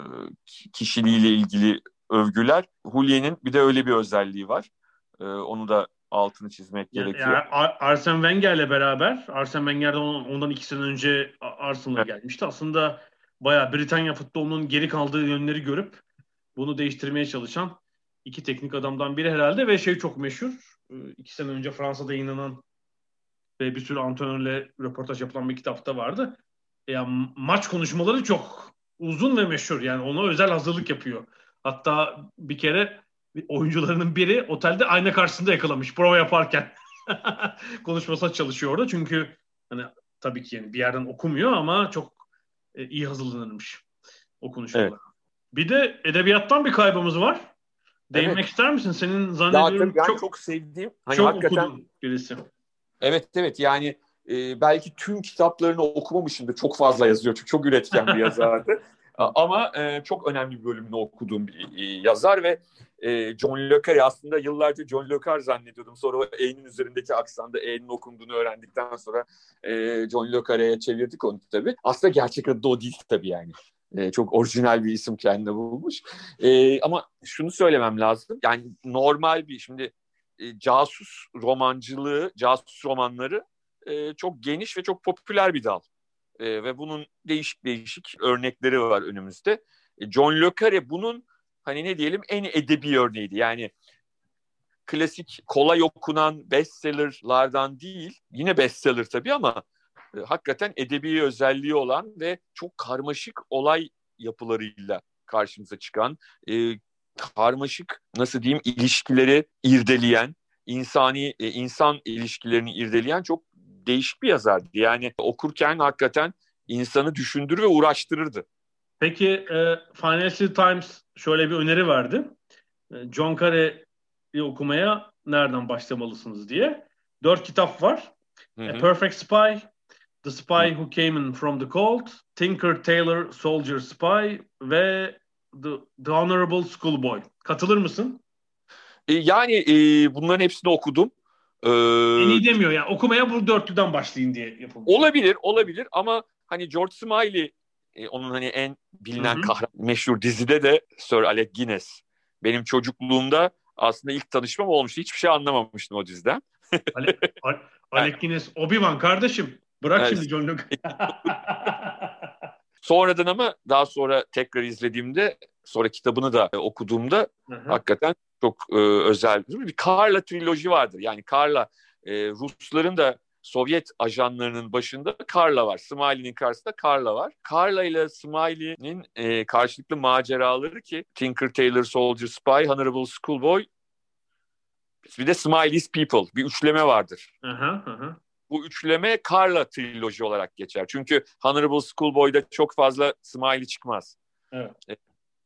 Speaker 2: kişiliğiyle ilgili övgüler. Hulye'nin bir de öyle bir özelliği var. E, onu da altını çizmek gerekiyor. Yani
Speaker 1: Arsene Wenger'le beraber, Arsene Wenger ondan iki sene önce Arsenal'a evet. gelmişti. Aslında bayağı Britanya futbolunun geri kaldığı yönleri görüp bunu değiştirmeye çalışan iki teknik adamdan biri herhalde ve şey çok meşhur. Ee, iki sene önce Fransa'da yayınlanan ve bir sürü antrenörle röportaj yapılan bir kitapta vardı. Yani maç konuşmaları çok uzun ve meşhur. Yani ona özel hazırlık yapıyor. Hatta bir kere oyuncularının biri otelde ayna karşısında yakalamış prova yaparken. Konuşmasına çalışıyor orada. Çünkü hani tabii ki yani bir yerden okumuyor ama çok e, iyi hazırlanırmış o konuşmalar. Evet. Bir de edebiyattan bir kaybımız var. Değinmek evet. ister misin? Senin zannediyorum
Speaker 2: ya, çok, çok sevdiğim,
Speaker 1: hani çok hakikaten, birisi.
Speaker 2: Evet evet yani e, belki tüm kitaplarını okumamışımdır. Çok fazla yazıyor çünkü çok üretken bir yazardı. Ama e, çok önemli bir bölümünü okuduğum bir e, yazar ve e, John Le Carre aslında yıllarca John Le Carre zannediyordum. Sonra o E'nin üzerindeki aksanda E'nin okunduğunu öğrendikten sonra e, John Le Carre'ye çevirdik onu tabii. Aslında gerçek adı o değil tabii yani. E, çok orijinal bir isim kendine bulmuş. E, ama şunu söylemem lazım. Yani normal bir şimdi e, casus romancılığı, casus romanları e, çok geniş ve çok popüler bir dal. E, ve bunun değişik değişik örnekleri var önümüzde. E, John Le Carre bunun hani ne diyelim en edebi örneğiydi. Yani klasik kolay okunan bestsellerlardan değil. Yine bestseller tabii ama e, hakikaten edebi özelliği olan ve çok karmaşık olay yapılarıyla karşımıza çıkan, e, karmaşık nasıl diyeyim ilişkileri irdeleyen, insani e, insan ilişkilerini irdeleyen çok değişik bir yazardı. Yani okurken hakikaten insanı düşündür ve uğraştırırdı.
Speaker 1: Peki e, Financial Times şöyle bir öneri verdi. E, John Carey'i okumaya nereden başlamalısınız diye. Dört kitap var. Hı hı. A Perfect Spy, The Spy Who Came In From The Cold, Tinker Tailor Soldier Spy ve The, The Honorable Schoolboy. Katılır mısın?
Speaker 2: E, yani e, bunların hepsini okudum. Ee,
Speaker 1: En iyi demiyor yani okumaya bu dörtlüden başlayın diye yapılmış.
Speaker 2: olabilir, olabilir ama hani George Smiley e, onun hani en bilinen kahraman meşhur dizide de Sir Alec Guinness. Benim çocukluğumda aslında ilk tanışmam olmuştu. Hiçbir şey anlamamıştım o diziden.
Speaker 1: Alec Guinness, Obi-Wan kardeşim. Bırak
Speaker 2: Evet.
Speaker 1: şimdi John Luke.
Speaker 2: Sonradan ama daha sonra tekrar izlediğimde sonra kitabını da okuduğumda hakikaten çok e, özel bir Karla triloji vardır. Yani Karla e, Rusların da Sovyet ajanlarının başında Karla var. Smiley'nin karşısında Karla var. Karla ile Smiley'nin e, karşılıklı maceraları ki Tinker Tailor Soldier Spy, Honorable Schoolboy bir de Smiley's People bir üçleme vardır.
Speaker 1: Aha, aha.
Speaker 2: Bu üçleme Karla triloji olarak geçer. Çünkü Honorable Schoolboy'da çok fazla Smiley çıkmaz.
Speaker 1: Evet.
Speaker 2: E,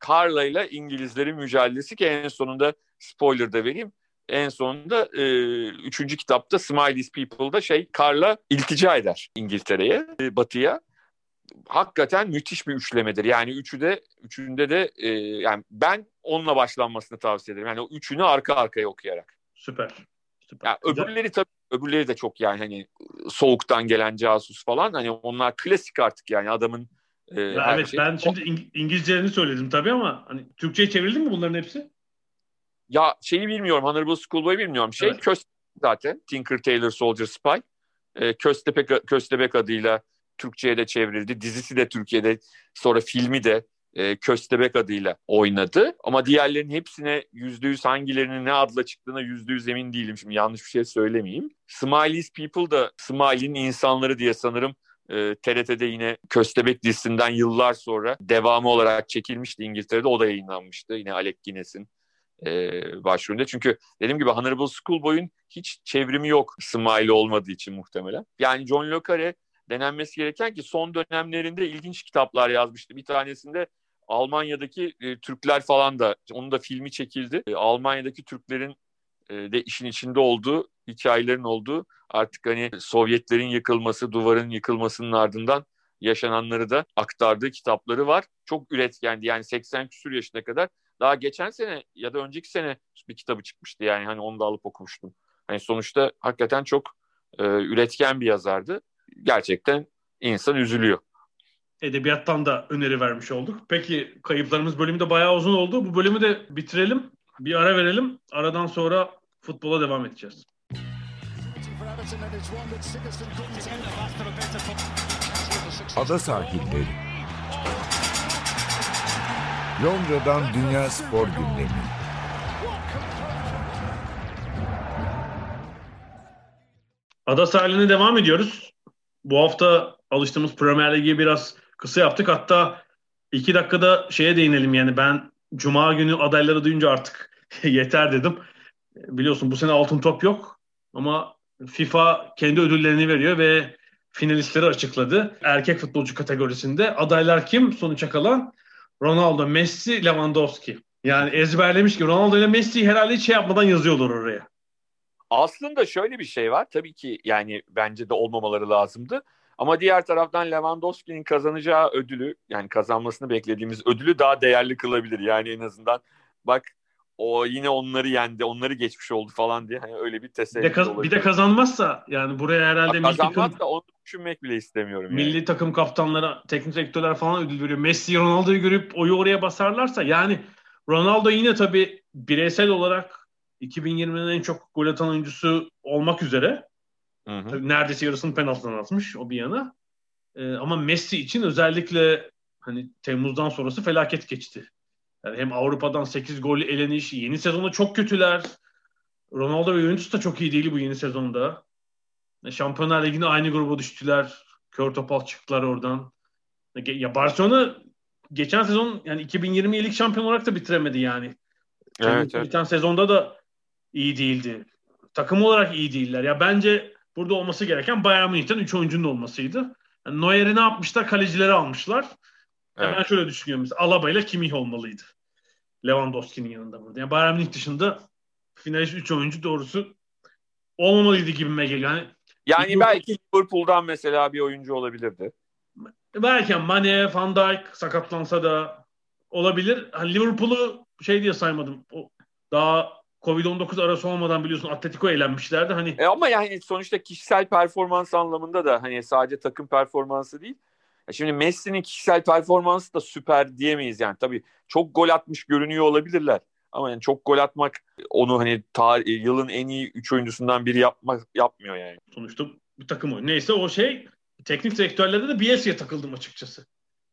Speaker 2: Carla ile İngilizlerin mücadelesi ki en sonunda spoiler da vereyim. En sonunda e, üçüncü kitapta Smiley's People'da şey Carla iltica eder İngiltere'ye, e, batıya. Hakikaten müthiş bir üçlemedir. Yani üçü de üçünde de e, yani ben onunla başlanmasını tavsiye ederim. Yani o üçünü arka arkaya okuyarak.
Speaker 1: Süper. Süper.
Speaker 2: Ya
Speaker 1: Güzel.
Speaker 2: öbürleri tabii öbürleri de çok yani hani soğuktan gelen casus falan hani onlar klasik artık yani adamın e,
Speaker 1: Ya evet
Speaker 2: şey-
Speaker 1: ben şimdi İng- İngilizcelerini söyledim tabii ama hani Türkçe'ye çevrildi mi bunların hepsi?
Speaker 2: Ya şeyi bilmiyorum. Honorable Schoolboy bilmiyorum. Şey
Speaker 1: Evet.
Speaker 2: Köstebek zaten. Tinker Tailor Soldier Spy. Ee, Köstebek, Köstebek adıyla Türkçe'ye de çevrildi. Dizisi de Türkiye'de sonra filmi de e, Köstebek adıyla oynadı. Ama diğerlerinin hepsine yüzde yüz hangilerinin ne adla çıktığına yüzde yüz emin değilim. Şimdi yanlış bir şey söylemeyeyim. Smiley's People da Smiley'nin insanları diye sanırım e, TRT'de yine Köstebek dizisinden yıllar sonra devamı olarak çekilmişti İngiltere'de. O da yayınlanmıştı. Yine Alec Guinness'in e, başrolünde. Çünkü dediğim gibi Honorable Schoolboy'un hiç çevrimi yok Smiley olmadığı için muhtemelen. Yani John Le Carre denenmesi gereken ki son dönemlerinde ilginç kitaplar yazmıştı. Bir tanesinde Almanya'daki e, Türkler falan da onun da filmi çekildi. E, Almanya'daki Türklerin e, de işin içinde olduğu hikayelerin olduğu artık hani Sovyetlerin yıkılması, duvarın yıkılmasının ardından yaşananları da aktardığı kitapları var. Çok üretkendi yani 80 küsur yaşına kadar. Daha geçen sene ya da önceki sene bir kitabı çıkmıştı yani hani onu da alıp okumuştum. Hani sonuçta hakikaten çok e, üretken bir yazardı. Gerçekten insan üzülüyor.
Speaker 1: Edebiyattan da öneri vermiş olduk. Peki kayıplarımız bölümü de bayağı uzun oldu. Bu bölümü de bitirelim. Bir ara verelim. Aradan sonra futbola devam edeceğiz.
Speaker 3: Ada sahilleri. Londra'dan Dünya Spor Gündemi.
Speaker 1: Ada sahiline devam ediyoruz. Bu hafta alıştığımız Premier Lig'i biraz kısa yaptık. Hatta iki dakikada şeye değinelim yani ben Cuma günü adayları duyunca artık yeter dedim. Biliyorsun bu sene altın top yok ama FIFA kendi ödüllerini veriyor ve finalistleri açıkladı. Erkek futbolcu kategorisinde adaylar kim? Sonuça kalan Ronaldo, Messi, Lewandowski. Yani ezberlemiş ki Ronaldo ile Messi herhalde hiç şey yapmadan yazıyorlar oraya.
Speaker 2: Aslında şöyle bir şey var. Tabii ki yani bence de olmamaları lazımdı. Ama diğer taraftan Lewandowski'nin kazanacağı ödülü yani kazanmasını beklediğimiz ödülü daha değerli kılabilir. Yani en azından bak o yine onları yendi, onları geçmiş oldu falan diye hani öyle bir
Speaker 1: Bir
Speaker 2: teselli
Speaker 1: de, kaz- bir de kazanmazsa yani buraya herhalde milli takım,
Speaker 2: onu düşünmek bile istemiyorum. Yani.
Speaker 1: milli takım kaptanlara, teknik direktörler falan ödül veriyor. Messi, Ronaldo'yu görüp oyu oraya basarlarsa yani Ronaldo yine tabii bireysel olarak 2020'nin en çok gol atan oyuncusu olmak üzere.
Speaker 2: Hı hı.
Speaker 1: Tabii neredeyse yarısını penaltıdan atmış o bir yana. Ee, ama Messi için özellikle hani Temmuz'dan sonrası felaket geçti. Yani hem Avrupa'dan 8 gol eleniş, yeni sezonda çok kötüler. Ronaldo ve Juventus da çok iyi değil bu yeni sezonda. Şampiyonlar Ligi'ne aynı gruba düştüler. Kör topal çıktılar oradan. Ya Barcelona geçen sezon yani 2020 lig şampiyon olarak da bitiremedi yani.
Speaker 2: Evet, evet.
Speaker 1: Biten sezonda da iyi değildi. Takım olarak iyi değiller. Ya bence burada olması gereken Bayern Münih'ten 3 oyuncunun olmasıydı. Yani Neuer'i ne yapmışlar? Kalecileri almışlar.
Speaker 2: Evet.
Speaker 1: Ben şöyle düşünüyorum. Mesela Alaba ile Kimmich olmalıydı. Lewandowski'nin yanında burada. Yani Bayern Münih dışında finalist 3 oyuncu doğrusu olmamalıydı gibime geliyor. Yani
Speaker 2: Yani
Speaker 1: Liverpool-
Speaker 2: belki Liverpool'dan mesela bir oyuncu olabilirdi.
Speaker 1: belki Mane, Van Dijk sakatlansa da olabilir. Hani Liverpool'u şey diye saymadım. O daha Covid-19 arası olmadan biliyorsun Atletico eğlenmişlerdi. Hani
Speaker 2: E ama yani sonuçta kişisel performans anlamında da hani sadece takım performansı değil. Şimdi Messi'nin kişisel performansı da süper diyemeyiz yani. Tabii çok gol atmış görünüyor olabilirler. Ama yani çok gol atmak onu hani tar- yılın en iyi 3 oyuncusundan biri yapmak yapmıyor yani.
Speaker 1: sonuçta bir takım oyunu. Neyse o şey teknik direktörlerde de Bielsa'ya takıldım açıkçası.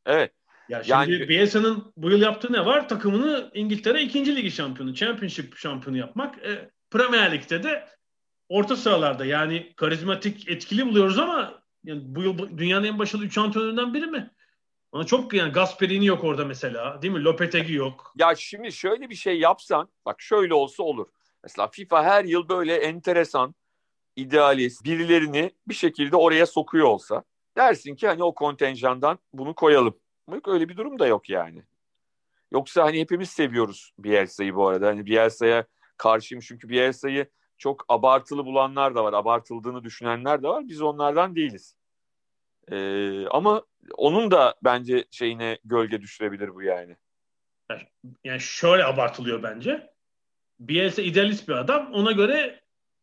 Speaker 2: Evet.
Speaker 1: Ya şimdi
Speaker 2: Yani-
Speaker 1: Bielsa'nın bu yıl yaptığı ne var? Takımını İngiltere 2. Ligi şampiyonu, Championship şampiyonu yapmak. E, Premier Lig'de de orta sıralarda yani karizmatik, etkili buluyoruz ama yani bu yıl dünyanın en başarılı 3 antrenöründen biri mi? Ona çok yani Gasperini yok orada mesela. Değil mi? Lopetegui yok.
Speaker 2: Ya şimdi şöyle bir şey yapsan bak şöyle olsa olur. Mesela FIFA her yıl böyle enteresan, idealist birilerini bir şekilde oraya sokuyor olsa dersin ki hani o kontenjandan bunu koyalım. Yok öyle bir durum da yok yani. Yoksa hani hepimiz seviyoruz Bielsa'yı bu arada. Hani Bielsa'ya karşıyım çünkü Bielsa'yı çok abartılı bulanlar da var. Abartıldığını düşünenler de var. Biz onlardan değiliz. Ee, ama onun da bence şeyine gölge düşürebilir bu yani.
Speaker 1: Yani şöyle abartılıyor bence. Bielsa idealist bir adam. Ona göre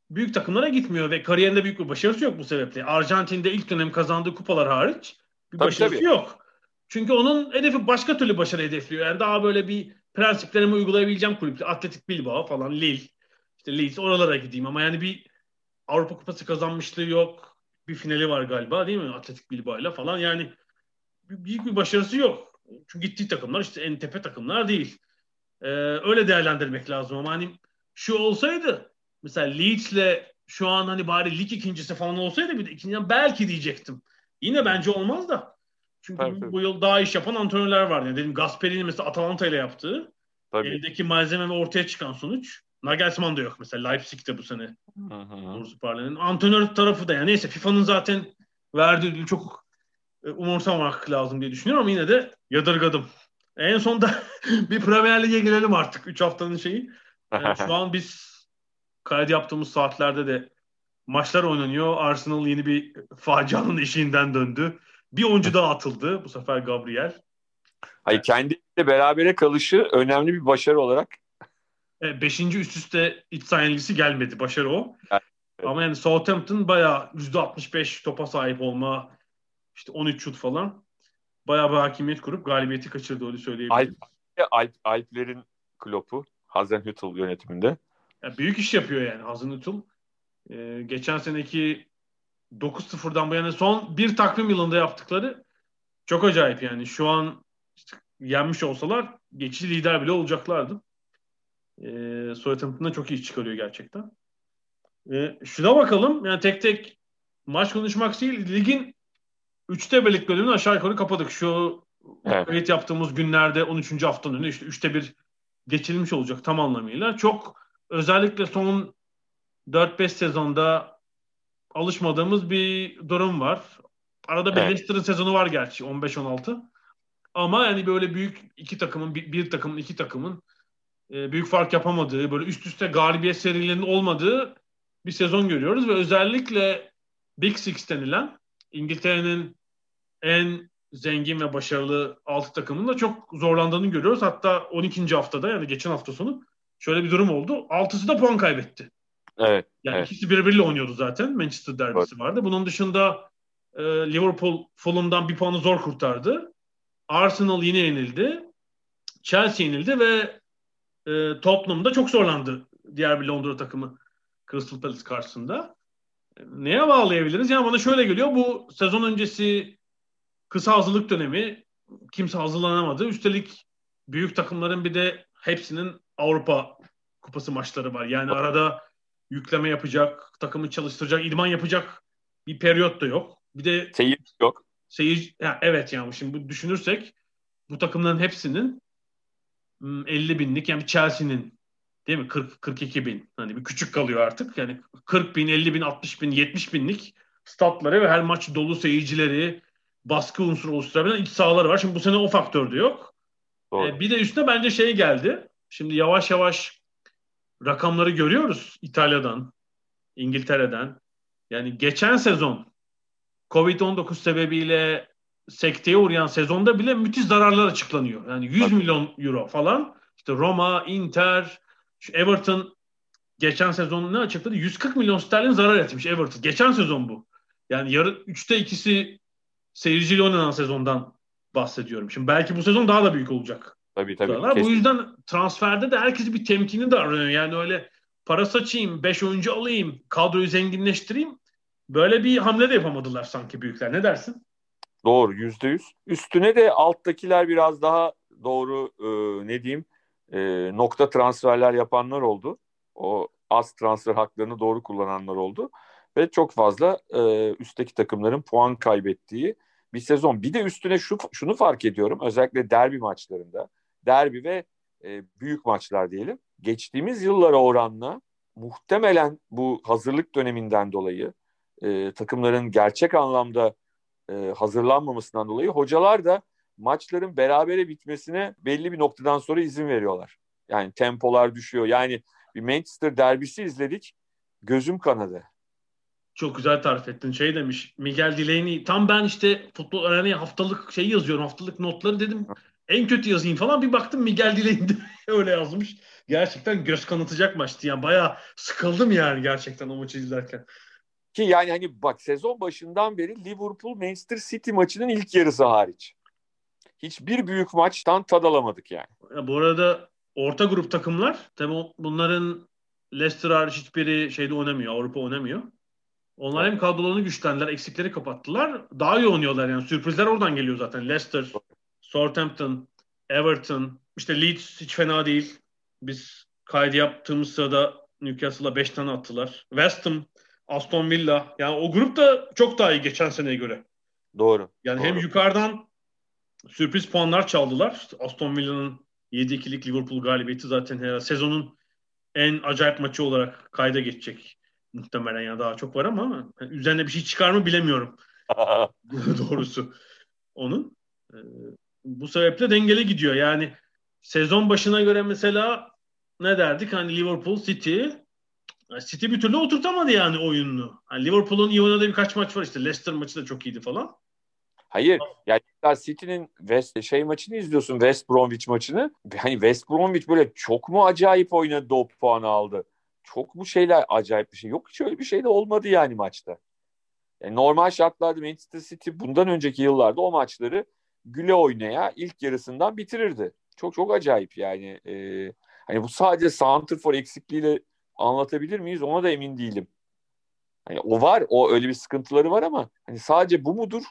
Speaker 1: büyük takımlara gitmiyor ve kariyerinde büyük bir başarısı yok bu sebeple. Arjantin'de ilk dönem kazandığı kupalar hariç bir
Speaker 2: Tabii,
Speaker 1: başarısı
Speaker 2: tabii.
Speaker 1: yok. Çünkü onun hedefi başka türlü başarı hedefliyor. Yani daha böyle bir prensiplerimi uygulayabileceğim kulüpler. Atletik Bilbao falan, Lille, işte Leeds oralara gideyim ama yani bir Avrupa Kupası kazanmışlığı yok. Bir finali var galiba değil mi? Atletik Bilbao'yla falan. Yani büyük bir başarısı yok. Çünkü gittiği takımlar işte en tepe takımlar değil. Ee, öyle değerlendirmek lazım ama hani şu olsaydı mesela Leeds'le şu an hani bari lig ikincisi falan olsaydı bir de ikinciden belki diyecektim. Yine bence olmaz da. Çünkü
Speaker 2: Tabii,
Speaker 1: bu yıl daha iş yapan antrenörler var. Yani dedim Gasperini mesela Atalanta ile yaptığı.
Speaker 2: Tabii.
Speaker 1: Eldeki malzeme ve ortaya çıkan sonuç. Nagelsmann da yok mesela Leipzig'te bu sene.
Speaker 2: Hı hı.
Speaker 1: Doğrusu parlayanın. Antrenör tarafı da yani neyse FIFA'nın zaten verdiği ödülü çok e, umursamamak lazım diye düşünüyorum ama yine de yadırgadım. En sonda bir Premier Lig'e girelim artık. 3 haftanın şeyi. Yani şu an biz kaydı yaptığımız saatlerde de maçlar oynanıyor. Arsenal yeni bir facianın eşiğinden döndü. Bir oyuncu daha atıldı. Bu sefer Gabriel.
Speaker 2: Hayır kendiyle berabere kalışı önemli bir başarı olarak
Speaker 1: E, beşinci üst üste iç saha yenilgisi gelmedi. Başarı o.
Speaker 2: Evet.
Speaker 1: Ama yani Southampton bayağı %65 topa sahip olma işte 13 şut falan. Bayağı bir hakimiyet kurup galibiyeti kaçırdı öyle söyleyebilirim.
Speaker 2: Alp, Alp, Alplerin klopu Hasenhüttl yönetiminde.
Speaker 1: Ya büyük iş yapıyor yani Hazenhüttl. Ee, geçen seneki 9-0'dan bu yana son bir takvim yılında yaptıkları çok acayip yani. Şu an işte yenmiş olsalar geçici lider bile olacaklardı. Ee, Southampton'da çok iyi çıkarıyor gerçekten. Ee, şuna bakalım. Yani tek tek maç konuşmak değil. Ligin üçte birlik bölümünü aşağı yukarı kapadık. Şu
Speaker 2: Evet.
Speaker 1: kayıt yaptığımız günlerde 13. haftanın önü işte üçte bir geçilmiş olacak tam anlamıyla. Çok özellikle son 4-5 sezonda alışmadığımız bir durum var. Arada bir
Speaker 2: Evet.
Speaker 1: Leicester'ın sezonu var gerçi 15-16. Ama yani böyle büyük iki takımın, bir, bir takımın, iki takımın e, büyük fark yapamadığı, böyle üst üste galibiyet serilerinin olmadığı bir sezon görüyoruz ve özellikle Big Six denilen İngiltere'nin en zengin ve başarılı altı takımın da çok zorlandığını görüyoruz. Hatta 12. haftada yani geçen hafta sonu şöyle bir durum oldu. Altısı da puan kaybetti.
Speaker 2: Evet.
Speaker 1: Yani
Speaker 2: Evet.
Speaker 1: ikisi birbiriyle oynuyordu zaten. Manchester derbisi vardı. Bunun dışında e, Liverpool Fulham'dan bir puanı zor kurtardı. Arsenal yine yenildi. Chelsea yenildi ve e, Tottenham'da çok zorlandı diğer bir Londra takımı Crystal Palace karşısında. E, Neye bağlayabiliriz? Yani bana şöyle geliyor. Bu sezon öncesi kısa hazırlık dönemi kimse hazırlanamadı. Üstelik büyük takımların bir de hepsinin Avrupa kupası maçları var. Yani arada yükleme yapacak, takımı çalıştıracak, idman yapacak bir periyot da yok. Bir de
Speaker 2: Seyir yok.
Speaker 1: seyirci ya evet yani şimdi bu düşünürsek bu takımların hepsinin hmm, 50 binlik yani Chelsea'nin değil mi 40 42 bin hani bir küçük kalıyor artık yani 40 bin 50 bin 60 bin 70 binlik statları ve her maç dolu seyircileri baskı unsuru oluşturabilen iç sahaları var. Şimdi bu sene o faktör de yok.
Speaker 2: Doğru.
Speaker 1: Ee, bir de üstüne bence şey geldi. Şimdi yavaş yavaş rakamları görüyoruz İtalya'dan, İngiltere'den. Yani geçen sezon Covid-19 sebebiyle sekteye uğrayan sezonda bile müthiş zararlar açıklanıyor. Yani 100
Speaker 2: Tabii.
Speaker 1: milyon euro falan. İşte Roma, Inter, şu Everton geçen sezon ne açıkladı? 140 milyon sterlin zarar etmiş Everton. Geçen sezon bu. Yani yarı 3'te ikisi seyirciyle oynanan sezondan bahsediyorum. Şimdi belki bu sezon daha da büyük olacak.
Speaker 2: Tabii tabii.
Speaker 1: Zarar. Bu yüzden transferde de herkes bir temkini de arıyor. Yani öyle para saçayım, 5 oyuncu alayım, kadroyu zenginleştireyim. Böyle bir hamle de yapamadılar sanki büyükler. Ne dersin?
Speaker 2: Doğru yüzde yüz. Üstüne de alttakiler biraz daha doğru e, ne diyeyim e, nokta transferler yapanlar oldu. O az transfer haklarını doğru kullananlar oldu. Ve çok fazla e, üstteki takımların puan kaybettiği bir sezon. Bir de üstüne şu şunu fark ediyorum. Özellikle derbi maçlarında. Derbi ve e, büyük maçlar diyelim. Geçtiğimiz yıllara oranla muhtemelen bu hazırlık döneminden dolayı e, takımların gerçek anlamda e, hazırlanmamasından dolayı hocalar da maçların berabere bitmesine belli bir noktadan sonra izin veriyorlar. Yani tempolar düşüyor. Yani bir Manchester derbisi izledik. Gözüm kanadı.
Speaker 1: Çok güzel tarif ettin. Şey demiş Miguel Delaney tam ben işte futbol öğrenmeye haftalık şey yazıyorum. Haftalık notları dedim. En kötü yazayım falan. Bir baktım Miguel Delaney de öyle yazmış. Gerçekten göz kanatacak maçtı. Yani bayağı sıkıldım yani gerçekten o maçı izlerken.
Speaker 2: Ki yani hani bak sezon başından beri Liverpool Manchester City maçının ilk yarısı hariç. Hiçbir büyük maçtan tad alamadık yani.
Speaker 1: Ya bu arada orta grup takımlar tabi bunların Leicester hariç hiçbiri şeyde oynamıyor. Avrupa oynamıyor. Onlar hem kadrolarını güçlendiler, eksikleri kapattılar. Daha iyi oynuyorlar yani. Sürprizler oradan geliyor zaten. Leicester, Southampton, Everton, işte Leeds hiç fena değil. Biz kaydı yaptığımız sırada Newcastle'a 5 tane attılar. West Ham Aston Villa. Yani o grup da çok daha iyi geçen seneye göre.
Speaker 2: Doğru.
Speaker 1: Yani
Speaker 2: doğru.
Speaker 1: hem yukarıdan sürpriz puanlar çaldılar. Aston Villa'nın 7-2'lik Liverpool galibiyeti zaten herhalde sezonun en acayip maçı olarak kayda geçecek. Muhtemelen ya daha çok var ama üzerine bir şey çıkar mı bilemiyorum. Doğrusu onun. Ee, bu sebeple dengeli gidiyor. Yani sezon başına göre mesela ne derdik? Hani Liverpool, City City bir türlü oturtamadı yani oyununu. Yani Liverpool'un iyi oynadığı birkaç maç var işte. Leicester maçı da çok iyiydi falan.
Speaker 2: Hayır. Yani City'nin West şey maçını izliyorsun West Bromwich maçını. Hani West Bromwich böyle çok mu acayip oynadı o puanı aldı. Çok mu şeyler acayip bir şey. Yok hiç öyle bir şey de olmadı yani maçta. Yani normal şartlarda Manchester City bundan önceki yıllarda o maçları güle oynaya ilk yarısından bitirirdi. Çok çok acayip yani. Ee, hani bu sadece Santrfor eksikliğiyle anlatabilir miyiz ona da emin değilim. Hani o var, o öyle bir sıkıntıları var ama hani sadece bu mudur?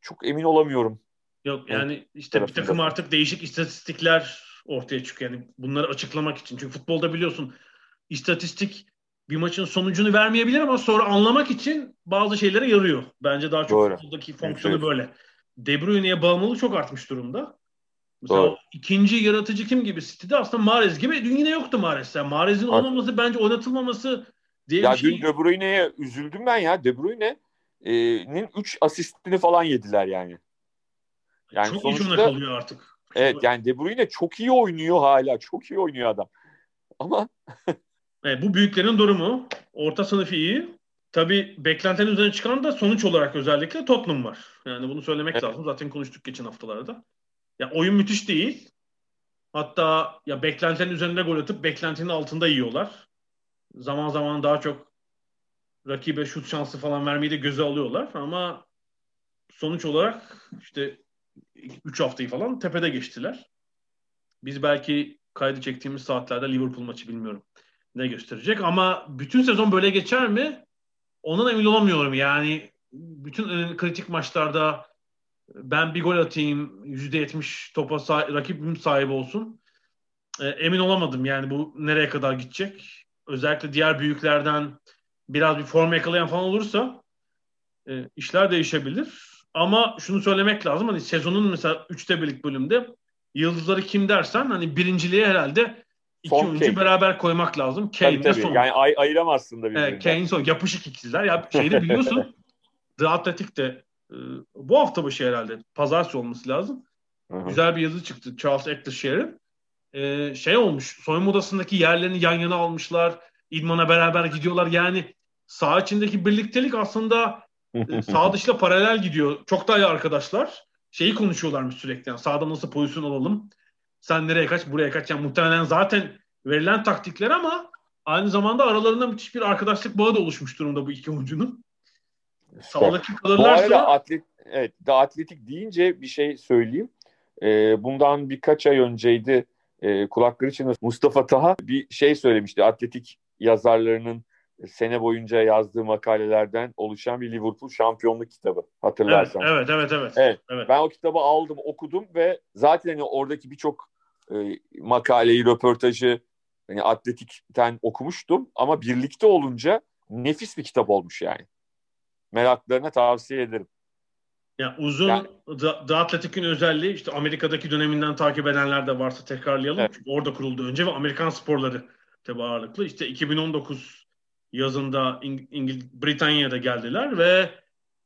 Speaker 2: Çok emin olamıyorum.
Speaker 1: Yok yani işte bir takım artık değişik istatistikler ortaya çıkıyor. Yani bunları açıklamak için. Çünkü futbolda biliyorsun istatistik bir maçın sonucunu vermeyebilir ama sonra anlamak için bazı şeylere yarıyor. Bence daha çok Doğru. futboldaki fonksiyonu evet. böyle. De Bruyne'ye bağımlılık çok artmış durumda. Mesela Doğru. ikinci yaratıcı kim gibi City'de aslında Mahrez gibi dün yine yoktu Mahrez. Yani Mahrez'in olmaması bence oynatılmaması diye
Speaker 2: ya
Speaker 1: bir şey.
Speaker 2: dün De Bruyne'ye üzüldüm ben ya. De Bruyne'nin 3 asistini falan yediler yani.
Speaker 1: Yani çok sonuçta, iyi kalıyor artık.
Speaker 2: Evet yani De Bruyne çok iyi oynuyor hala. Çok iyi oynuyor adam. Ama
Speaker 1: evet, bu büyüklerin durumu. Orta sınıf iyi. Tabii beklentinin üzerine çıkan da sonuç olarak özellikle Tottenham var. Yani bunu söylemek evet. lazım. Zaten konuştuk geçen haftalarda. Ya oyun müthiş değil. Hatta ya beklentinin üzerinde gol atıp beklentinin altında yiyorlar. Zaman zaman daha çok rakibe şut şansı falan vermeyi de göze alıyorlar ama sonuç olarak işte 3 haftayı falan tepede geçtiler. Biz belki kaydı çektiğimiz saatlerde Liverpool maçı bilmiyorum ne gösterecek ama bütün sezon böyle geçer mi? Ondan emin olamıyorum. Yani bütün kritik maçlarda ben bir gol atayım %70 topa sah- rakibim sahibi olsun. E, emin olamadım yani bu nereye kadar gidecek. Özellikle diğer büyüklerden biraz bir form yakalayan falan olursa e, işler değişebilir. Ama şunu söylemek lazım hani sezonun mesela üçte birlik bölümde yıldızları kim dersen hani birinciliğe herhalde iki son oyuncu Kane. beraber koymak lazım. Kane
Speaker 2: tabii, tabii. Yani ay ayıramazsın da
Speaker 1: birbirinden. Evet, Kane son yapışık ikizler. Ya şeyi biliyorsun The Athletic de ee, bu hafta başı herhalde. Pazartesi olması lazım. Hı-hı. Güzel bir yazı çıktı Charles Actishier'in. Ee, şey olmuş. Soyunma odasındaki yerlerini yan yana almışlar. İdmana beraber gidiyorlar. Yani sağ içindeki birliktelik aslında e, sağ dışla paralel gidiyor. Çok daha iyi arkadaşlar. Şeyi konuşuyorlarmış sürekli. Yani sağda nasıl pozisyon alalım? Sen nereye kaç, buraya kaç? Yani muhtemelen zaten verilen taktikler ama aynı zamanda aralarında müthiş bir arkadaşlık bağı da oluşmuş durumda bu iki oyuncunun. Sağlıklı kalırlarsa...
Speaker 2: Bu atlet, evet, da atletik deyince bir şey söyleyeyim. Ee, bundan birkaç ay önceydi e, kulakları için Mustafa Taha bir şey söylemişti. Atletik yazarlarının sene boyunca yazdığı makalelerden oluşan bir Liverpool şampiyonluk kitabı hatırlarsan.
Speaker 1: Evet, evet, evet.
Speaker 2: evet. evet. Ben o kitabı aldım, okudum ve zaten hani oradaki birçok e, makaleyi, röportajı hani atletikten okumuştum ama birlikte olunca nefis bir kitap olmuş yani. Meraklarına tavsiye ederim.
Speaker 1: Ya uzun yani, The, The Athletic'in özelliği işte Amerika'daki döneminden takip edenler de varsa tekrarlayalım. Evet. Çünkü orada kuruldu önce ve Amerikan sporları tabi ağırlıklı. İşte 2019 yazında İng- İngil Britanya'da geldiler ve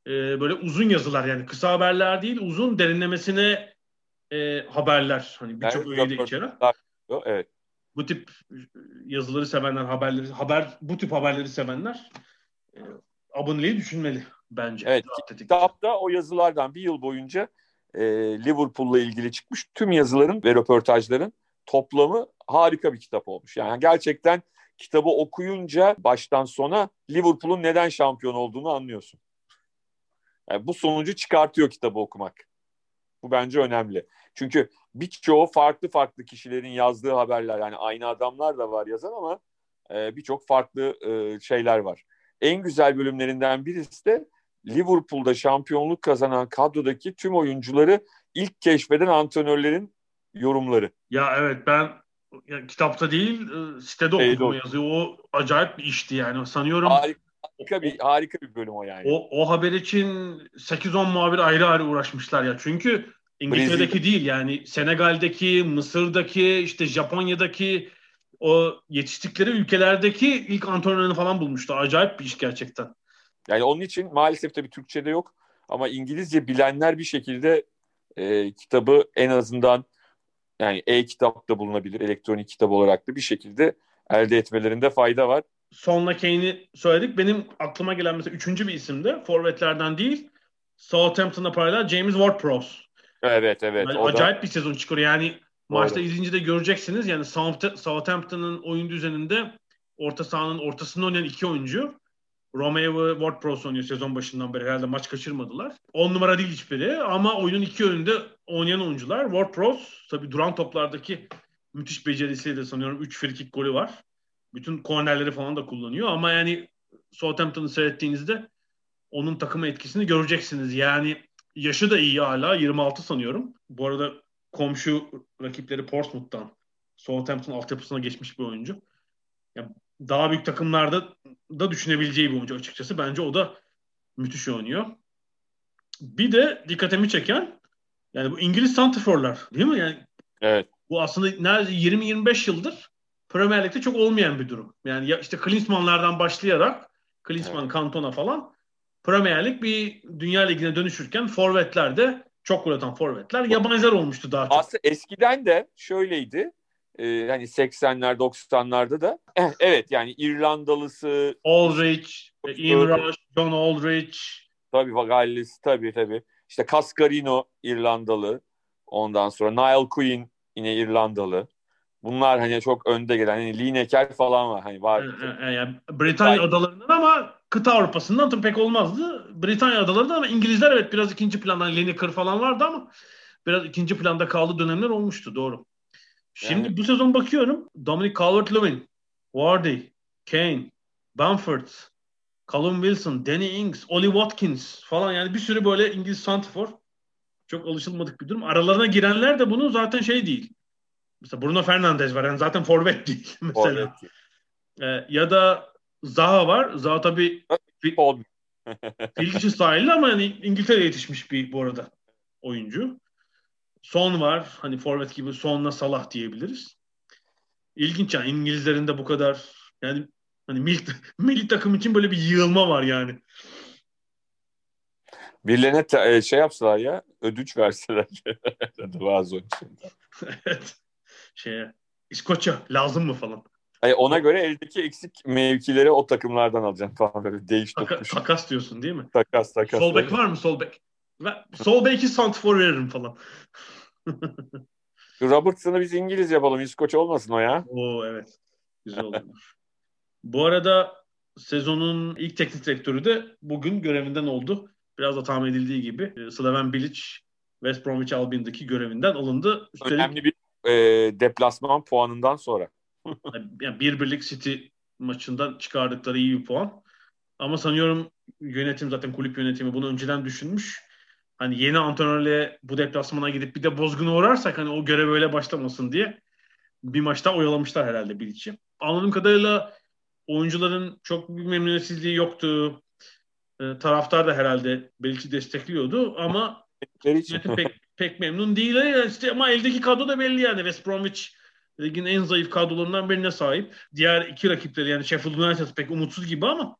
Speaker 1: e, böyle uzun yazılar yani kısa haberler değil uzun derinlemesine e, haberler hani birçok evet, öğe de içeren.
Speaker 2: Evet.
Speaker 1: Bu tip yazıları sevenler, haberleri haber bu tip haberleri sevenler e, aboneliği düşünmeli bence.
Speaker 2: Evet. Kitapta o yazılardan bir yıl boyunca e, Liverpool'la ilgili çıkmış tüm yazıların ve röportajların toplamı harika bir kitap olmuş. Yani gerçekten kitabı okuyunca baştan sona Liverpool'un neden şampiyon olduğunu anlıyorsun. Yani bu sonucu çıkartıyor kitabı okumak. Bu bence önemli. Çünkü birçoğu farklı farklı kişilerin yazdığı haberler yani aynı adamlar da var yazan ama e, birçok farklı e, şeyler var. En güzel bölümlerinden birisi de Liverpool'da şampiyonluk kazanan kadrodaki tüm oyuncuları ilk keşfeden antrenörlerin yorumları.
Speaker 1: Ya evet ben ya, kitapta değil e, sitede okudum Eyvallah. yazıyor. O acayip bir işti yani. Sanıyorum
Speaker 2: harika bir harika bir bölüm o yani.
Speaker 1: O, o haber için 8-10 muhabir ayrı ayrı uğraşmışlar ya. Çünkü İngiltere'deki Brezilya. değil yani Senegal'deki, Mısır'daki, işte Japonya'daki o yetiştikleri ülkelerdeki ilk antrenörünü falan bulmuştu. Acayip bir iş gerçekten.
Speaker 2: Yani onun için maalesef tabii Türkçe'de yok ama İngilizce bilenler bir şekilde e, kitabı en azından yani e-kitapta bulunabilir, elektronik kitap olarak da bir şekilde elde etmelerinde fayda var.
Speaker 1: Sonla Kane'i söyledik. Benim aklıma gelen mesela üçüncü bir isim de forvetlerden değil Southampton'a paralel James Ward-Prowse.
Speaker 2: Evet evet.
Speaker 1: Yani acayip da... bir sezon çıkıyor. Yani Doğru. maçta izleyince de göreceksiniz. Yani Southampton'ın oyun düzeninde orta sahanın ortasında oynayan iki oyuncu. Romeo ve Ward-Prowse oynuyor sezon başından beri. Herhalde maç kaçırmadılar. On numara değil hiçbiri ama oyunun iki önünde oynayan oyuncular. Ward-Prowse tabii duran toplardaki müthiş becerisiyle de sanıyorum 3 frikik golü var. Bütün kornerleri falan da kullanıyor ama yani Southampton'ı seyrettiğinizde onun takıma etkisini göreceksiniz. Yani yaşı da iyi hala 26 sanıyorum. Bu arada komşu rakipleri Portsmouth'tan Southampton altyapısına geçmiş bir oyuncu. Yani daha büyük takımlarda da düşünebileceği bir oyuncu açıkçası. Bence o da müthiş oynuyor. Bir de dikkatimi çeken yani bu İngiliz santrforlar değil mi? Yani
Speaker 2: evet.
Speaker 1: Bu aslında neredeyse 20-25 yıldır Premier Lig'de çok olmayan bir durum. Yani ya işte Klinsmann'lardan başlayarak Klinsmann, evet. Cantona falan Premier Lig bir Dünya Ligi'ne dönüşürken forvetler de çok gol atan forvetler yabancılar olmuştu daha çok.
Speaker 2: Aslında eskiden de şöyleydi. E, hani 80'ler 90'larda da eh, evet yani İrlandalısı
Speaker 1: Aldrich, Ian Rush, John Aldrich
Speaker 2: tabii Gallis tabii tabii. İşte Cascarino İrlandalı. Ondan sonra Niall Quinn yine İrlandalı. Bunlar hani çok önde gelen hani Lineker falan var hani var.
Speaker 1: Yani, Britanya adalarından ama kıta Avrupa'sından tabii pek olmazdı. Britanya adalarında ama İngilizler evet biraz ikinci plandan Lineker falan vardı ama biraz ikinci planda kaldı dönemler olmuştu doğru. Şimdi yani... bu sezon bakıyorum Dominic Calvert-Lewin, Wardy, Kane, Bamford, Callum Wilson, Danny Ings, Oli Watkins falan yani bir sürü böyle İngiliz santifor. Çok alışılmadık bir durum. Aralarına girenler de bunu zaten şey değil. Mesela Bruno Fernandes var. Yani zaten forvet değil mesela. Forvet. Ee, ya da Zaha var. Zaha tabii Filkiş'in sahili ama yani İngiltere'ye yetişmiş bir bu arada oyuncu. Son var. Hani forvet gibi Son'la Salah diyebiliriz. İlginç yani İngilizlerin de bu kadar yani hani milli, milli takım için böyle bir yığılma var yani.
Speaker 2: Birilerine te- şey yapsalar ya ödünç verseler bazı oyuncular.
Speaker 1: evet. Şeye İskoçya lazım mı falan.
Speaker 2: Yani ona göre eldeki eksik mevkileri o takımlardan alacaksın falan böyle değiş
Speaker 1: Taka, Takas diyorsun değil mi?
Speaker 2: Takas takas.
Speaker 1: Sol bek var mı sol bek? Sol beki santfor veririm falan.
Speaker 2: Robertson'ı biz İngiliz yapalım. İskoç olmasın o ya.
Speaker 1: Oo evet. Güzel olur. Bu arada sezonun ilk teknik direktörü de bugün görevinden oldu. Biraz da tahmin edildiği gibi e, Slaven Bilic West Bromwich Albion'daki görevinden alındı.
Speaker 2: Üstelik, Önemli bir e, deplasman puanından sonra.
Speaker 1: yani bir birlik City maçından çıkardıkları iyi bir puan. Ama sanıyorum yönetim zaten kulüp yönetimi bunu önceden düşünmüş. Hani yeni antrenörle bu deplasmana gidip bir de bozguna uğrarsak hani o görev öyle başlamasın diye bir maçta oyalamışlar herhalde Bilic'i. Anladığım kadarıyla oyuncuların çok bir memnuniyetsizliği yoktu. E, taraftar da herhalde Bilic'i destekliyordu ama yönetim pek, pek memnun değil. Yani işte, ama eldeki kadro da belli yani. West Bromwich ligin en zayıf kadrolarından birine sahip. Diğer iki rakipleri yani Sheffield United pek umutsuz gibi ama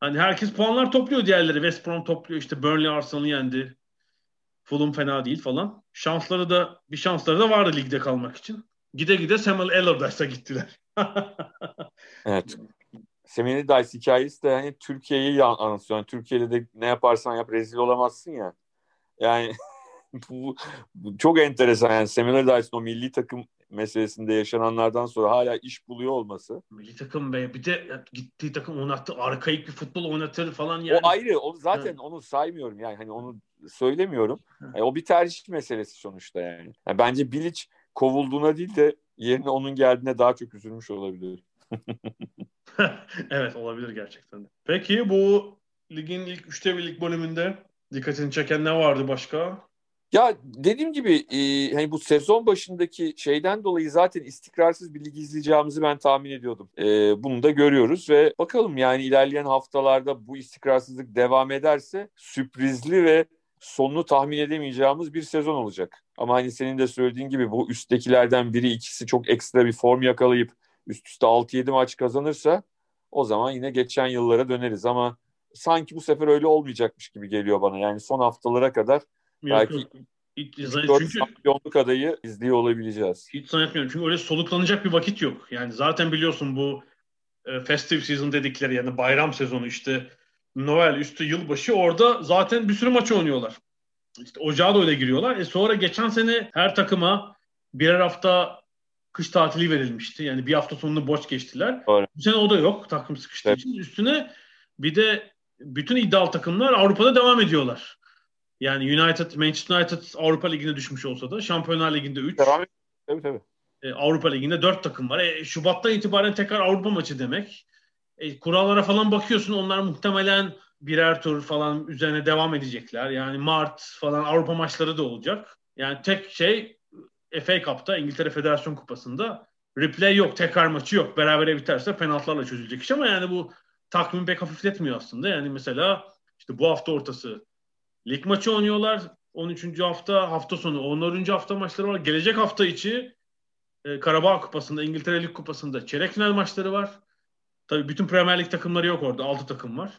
Speaker 1: hani herkes puanlar topluyor diğerleri. West Brom topluyor işte Burnley Arsenal'ı yendi. Fulham fena değil falan. Şansları da bir şansları da vardı ligde kalmak için. Gide gide Samuel Allardyce'a gittiler.
Speaker 2: evet. Samuel Allardyce hikayesi de hani Türkiye'yi anlatıyor. Yani Türkiye'de de ne yaparsan yap rezil olamazsın ya. Yani bu, bu çok enteresan yani Samuel Allardyce'ın o milli takım meselesinde yaşananlardan sonra hala iş buluyor olması.
Speaker 1: Milli takım be bir de gittiği takım oynattı arkaik bir futbol oynatır falan yani.
Speaker 2: O ayrı o zaten evet. onu saymıyorum yani hani onu söylemiyorum. Yani o bir tercih meselesi sonuçta yani. yani bence Bilic kovulduğuna değil de yerine onun geldiğine daha çok üzülmüş olabilir.
Speaker 1: evet olabilir gerçekten. Peki bu ligin ilk üçte birlik bölümünde dikkatini çeken ne vardı başka?
Speaker 2: Ya dediğim gibi e, hani bu sezon başındaki şeyden dolayı zaten istikrarsız bir lig izleyeceğimizi ben tahmin ediyordum. E, bunu da görüyoruz ve bakalım yani ilerleyen haftalarda bu istikrarsızlık devam ederse sürprizli ve sonunu tahmin edemeyeceğimiz bir sezon olacak. Ama hani senin de söylediğin gibi bu üsttekilerden biri ikisi çok ekstra bir form yakalayıp üst üste 6-7 maç kazanırsa o zaman yine geçen yıllara döneriz ama sanki bu sefer öyle olmayacakmış gibi geliyor bana. Yani son haftalara kadar belki. Hiç, çünkü şampiyonluk adayı izliyor olabileceğiz.
Speaker 1: Hiç zannetmiyorum. Çünkü öyle soluklanacak bir vakit yok. Yani zaten biliyorsun bu e, festive season dedikleri yani bayram sezonu işte Noel üstü yılbaşı orada zaten bir sürü maç oynuyorlar. İşte ocağa da öyle giriyorlar. E sonra geçen sene her takıma birer hafta kış tatili verilmişti. Yani bir hafta sonunu boş geçtiler. Doğru. Bu sene o da yok takım sıkıştığı evet. için. Üstüne bir de bütün iddialı takımlar Avrupa'da devam ediyorlar. Yani United, Manchester United Avrupa Ligi'ne düşmüş olsa da Şampiyonlar Ligi'nde 3. Devam
Speaker 2: Tabii tabii.
Speaker 1: E, Avrupa Ligi'nde 4 takım var. E, Şubat'tan itibaren tekrar Avrupa maçı demek. E, kurallara falan bakıyorsun onlar muhtemelen birer tur falan üzerine devam edecekler. Yani Mart falan Avrupa maçları da olacak. Yani tek şey FA Cup'ta İngiltere Federasyon Kupası'nda replay yok, tekrar maçı yok. Berabere biterse penaltılarla çözülecek iş ama yani bu takvimi pek hafifletmiyor aslında. Yani mesela işte bu hafta ortası lig maçı oynuyorlar. 13. hafta hafta sonu 14. hafta maçları var. Gelecek hafta içi e, Karabağ Kupası'nda, İngiltere Lig Kupası'nda çeyrek final maçları var. Tabii bütün Premier Lig takımları yok orada. 6 takım var.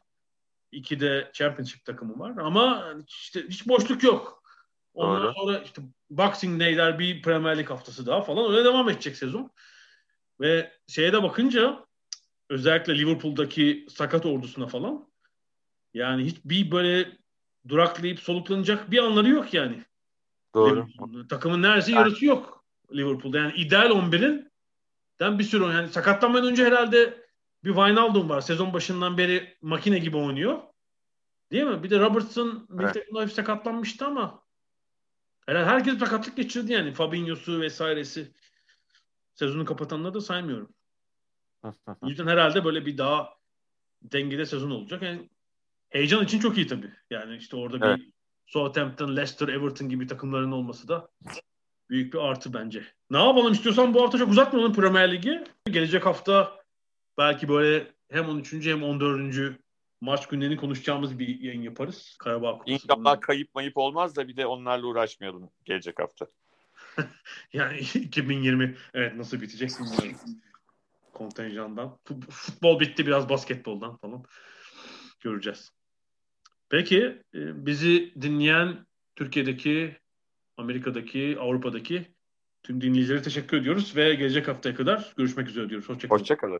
Speaker 1: 2 de Championship takımı var. Ama işte hiç boşluk yok. Ondan Doğru. sonra işte Boxing Day'ler bir Premier Lig haftası daha falan öyle devam edecek sezon. Ve şeye de bakınca özellikle Liverpool'daki sakat ordusuna falan yani hiç bir böyle duraklayıp soluklanacak bir anları yok yani.
Speaker 2: Doğru.
Speaker 1: Takımın neredeyse yarısı yok Liverpool'da. Yani ideal 11'in den bir sürü yani sakatlanmadan önce herhalde bir Wijnaldum var. Sezon başından beri makine gibi oynuyor. Değil mi? Bir de Robertson evet. milli sakatlanmıştı ama herhalde herkes sakatlık geçirdi yani. Fabinho'su vesairesi. Sezonu kapatanları da saymıyorum. o yüzden herhalde böyle bir daha dengede sezon olacak. Yani heyecan için çok iyi tabii. Yani işte orada evet. bir Southampton, Leicester, Everton gibi takımların olması da büyük bir artı bence. Ne yapalım istiyorsan bu hafta çok uzatmayalım Premier Ligi. Gelecek hafta belki böyle hem 13. hem 14. maç günlerini konuşacağımız bir yayın yaparız. Karabağ
Speaker 2: Kupası. İnşallah kayıp mayıp olmaz da bir de onlarla uğraşmayalım gelecek hafta.
Speaker 1: yani 2020 evet nasıl bitecek bilmiyorum. Kontenjandan. Futbol bitti biraz basketboldan falan. Göreceğiz. Peki e, bizi dinleyen Türkiye'deki, Amerika'daki, Avrupa'daki tüm dinleyicilere teşekkür ediyoruz ve gelecek haftaya kadar görüşmek üzere diyoruz. Hoşçakalın.
Speaker 2: Hoşçakalın.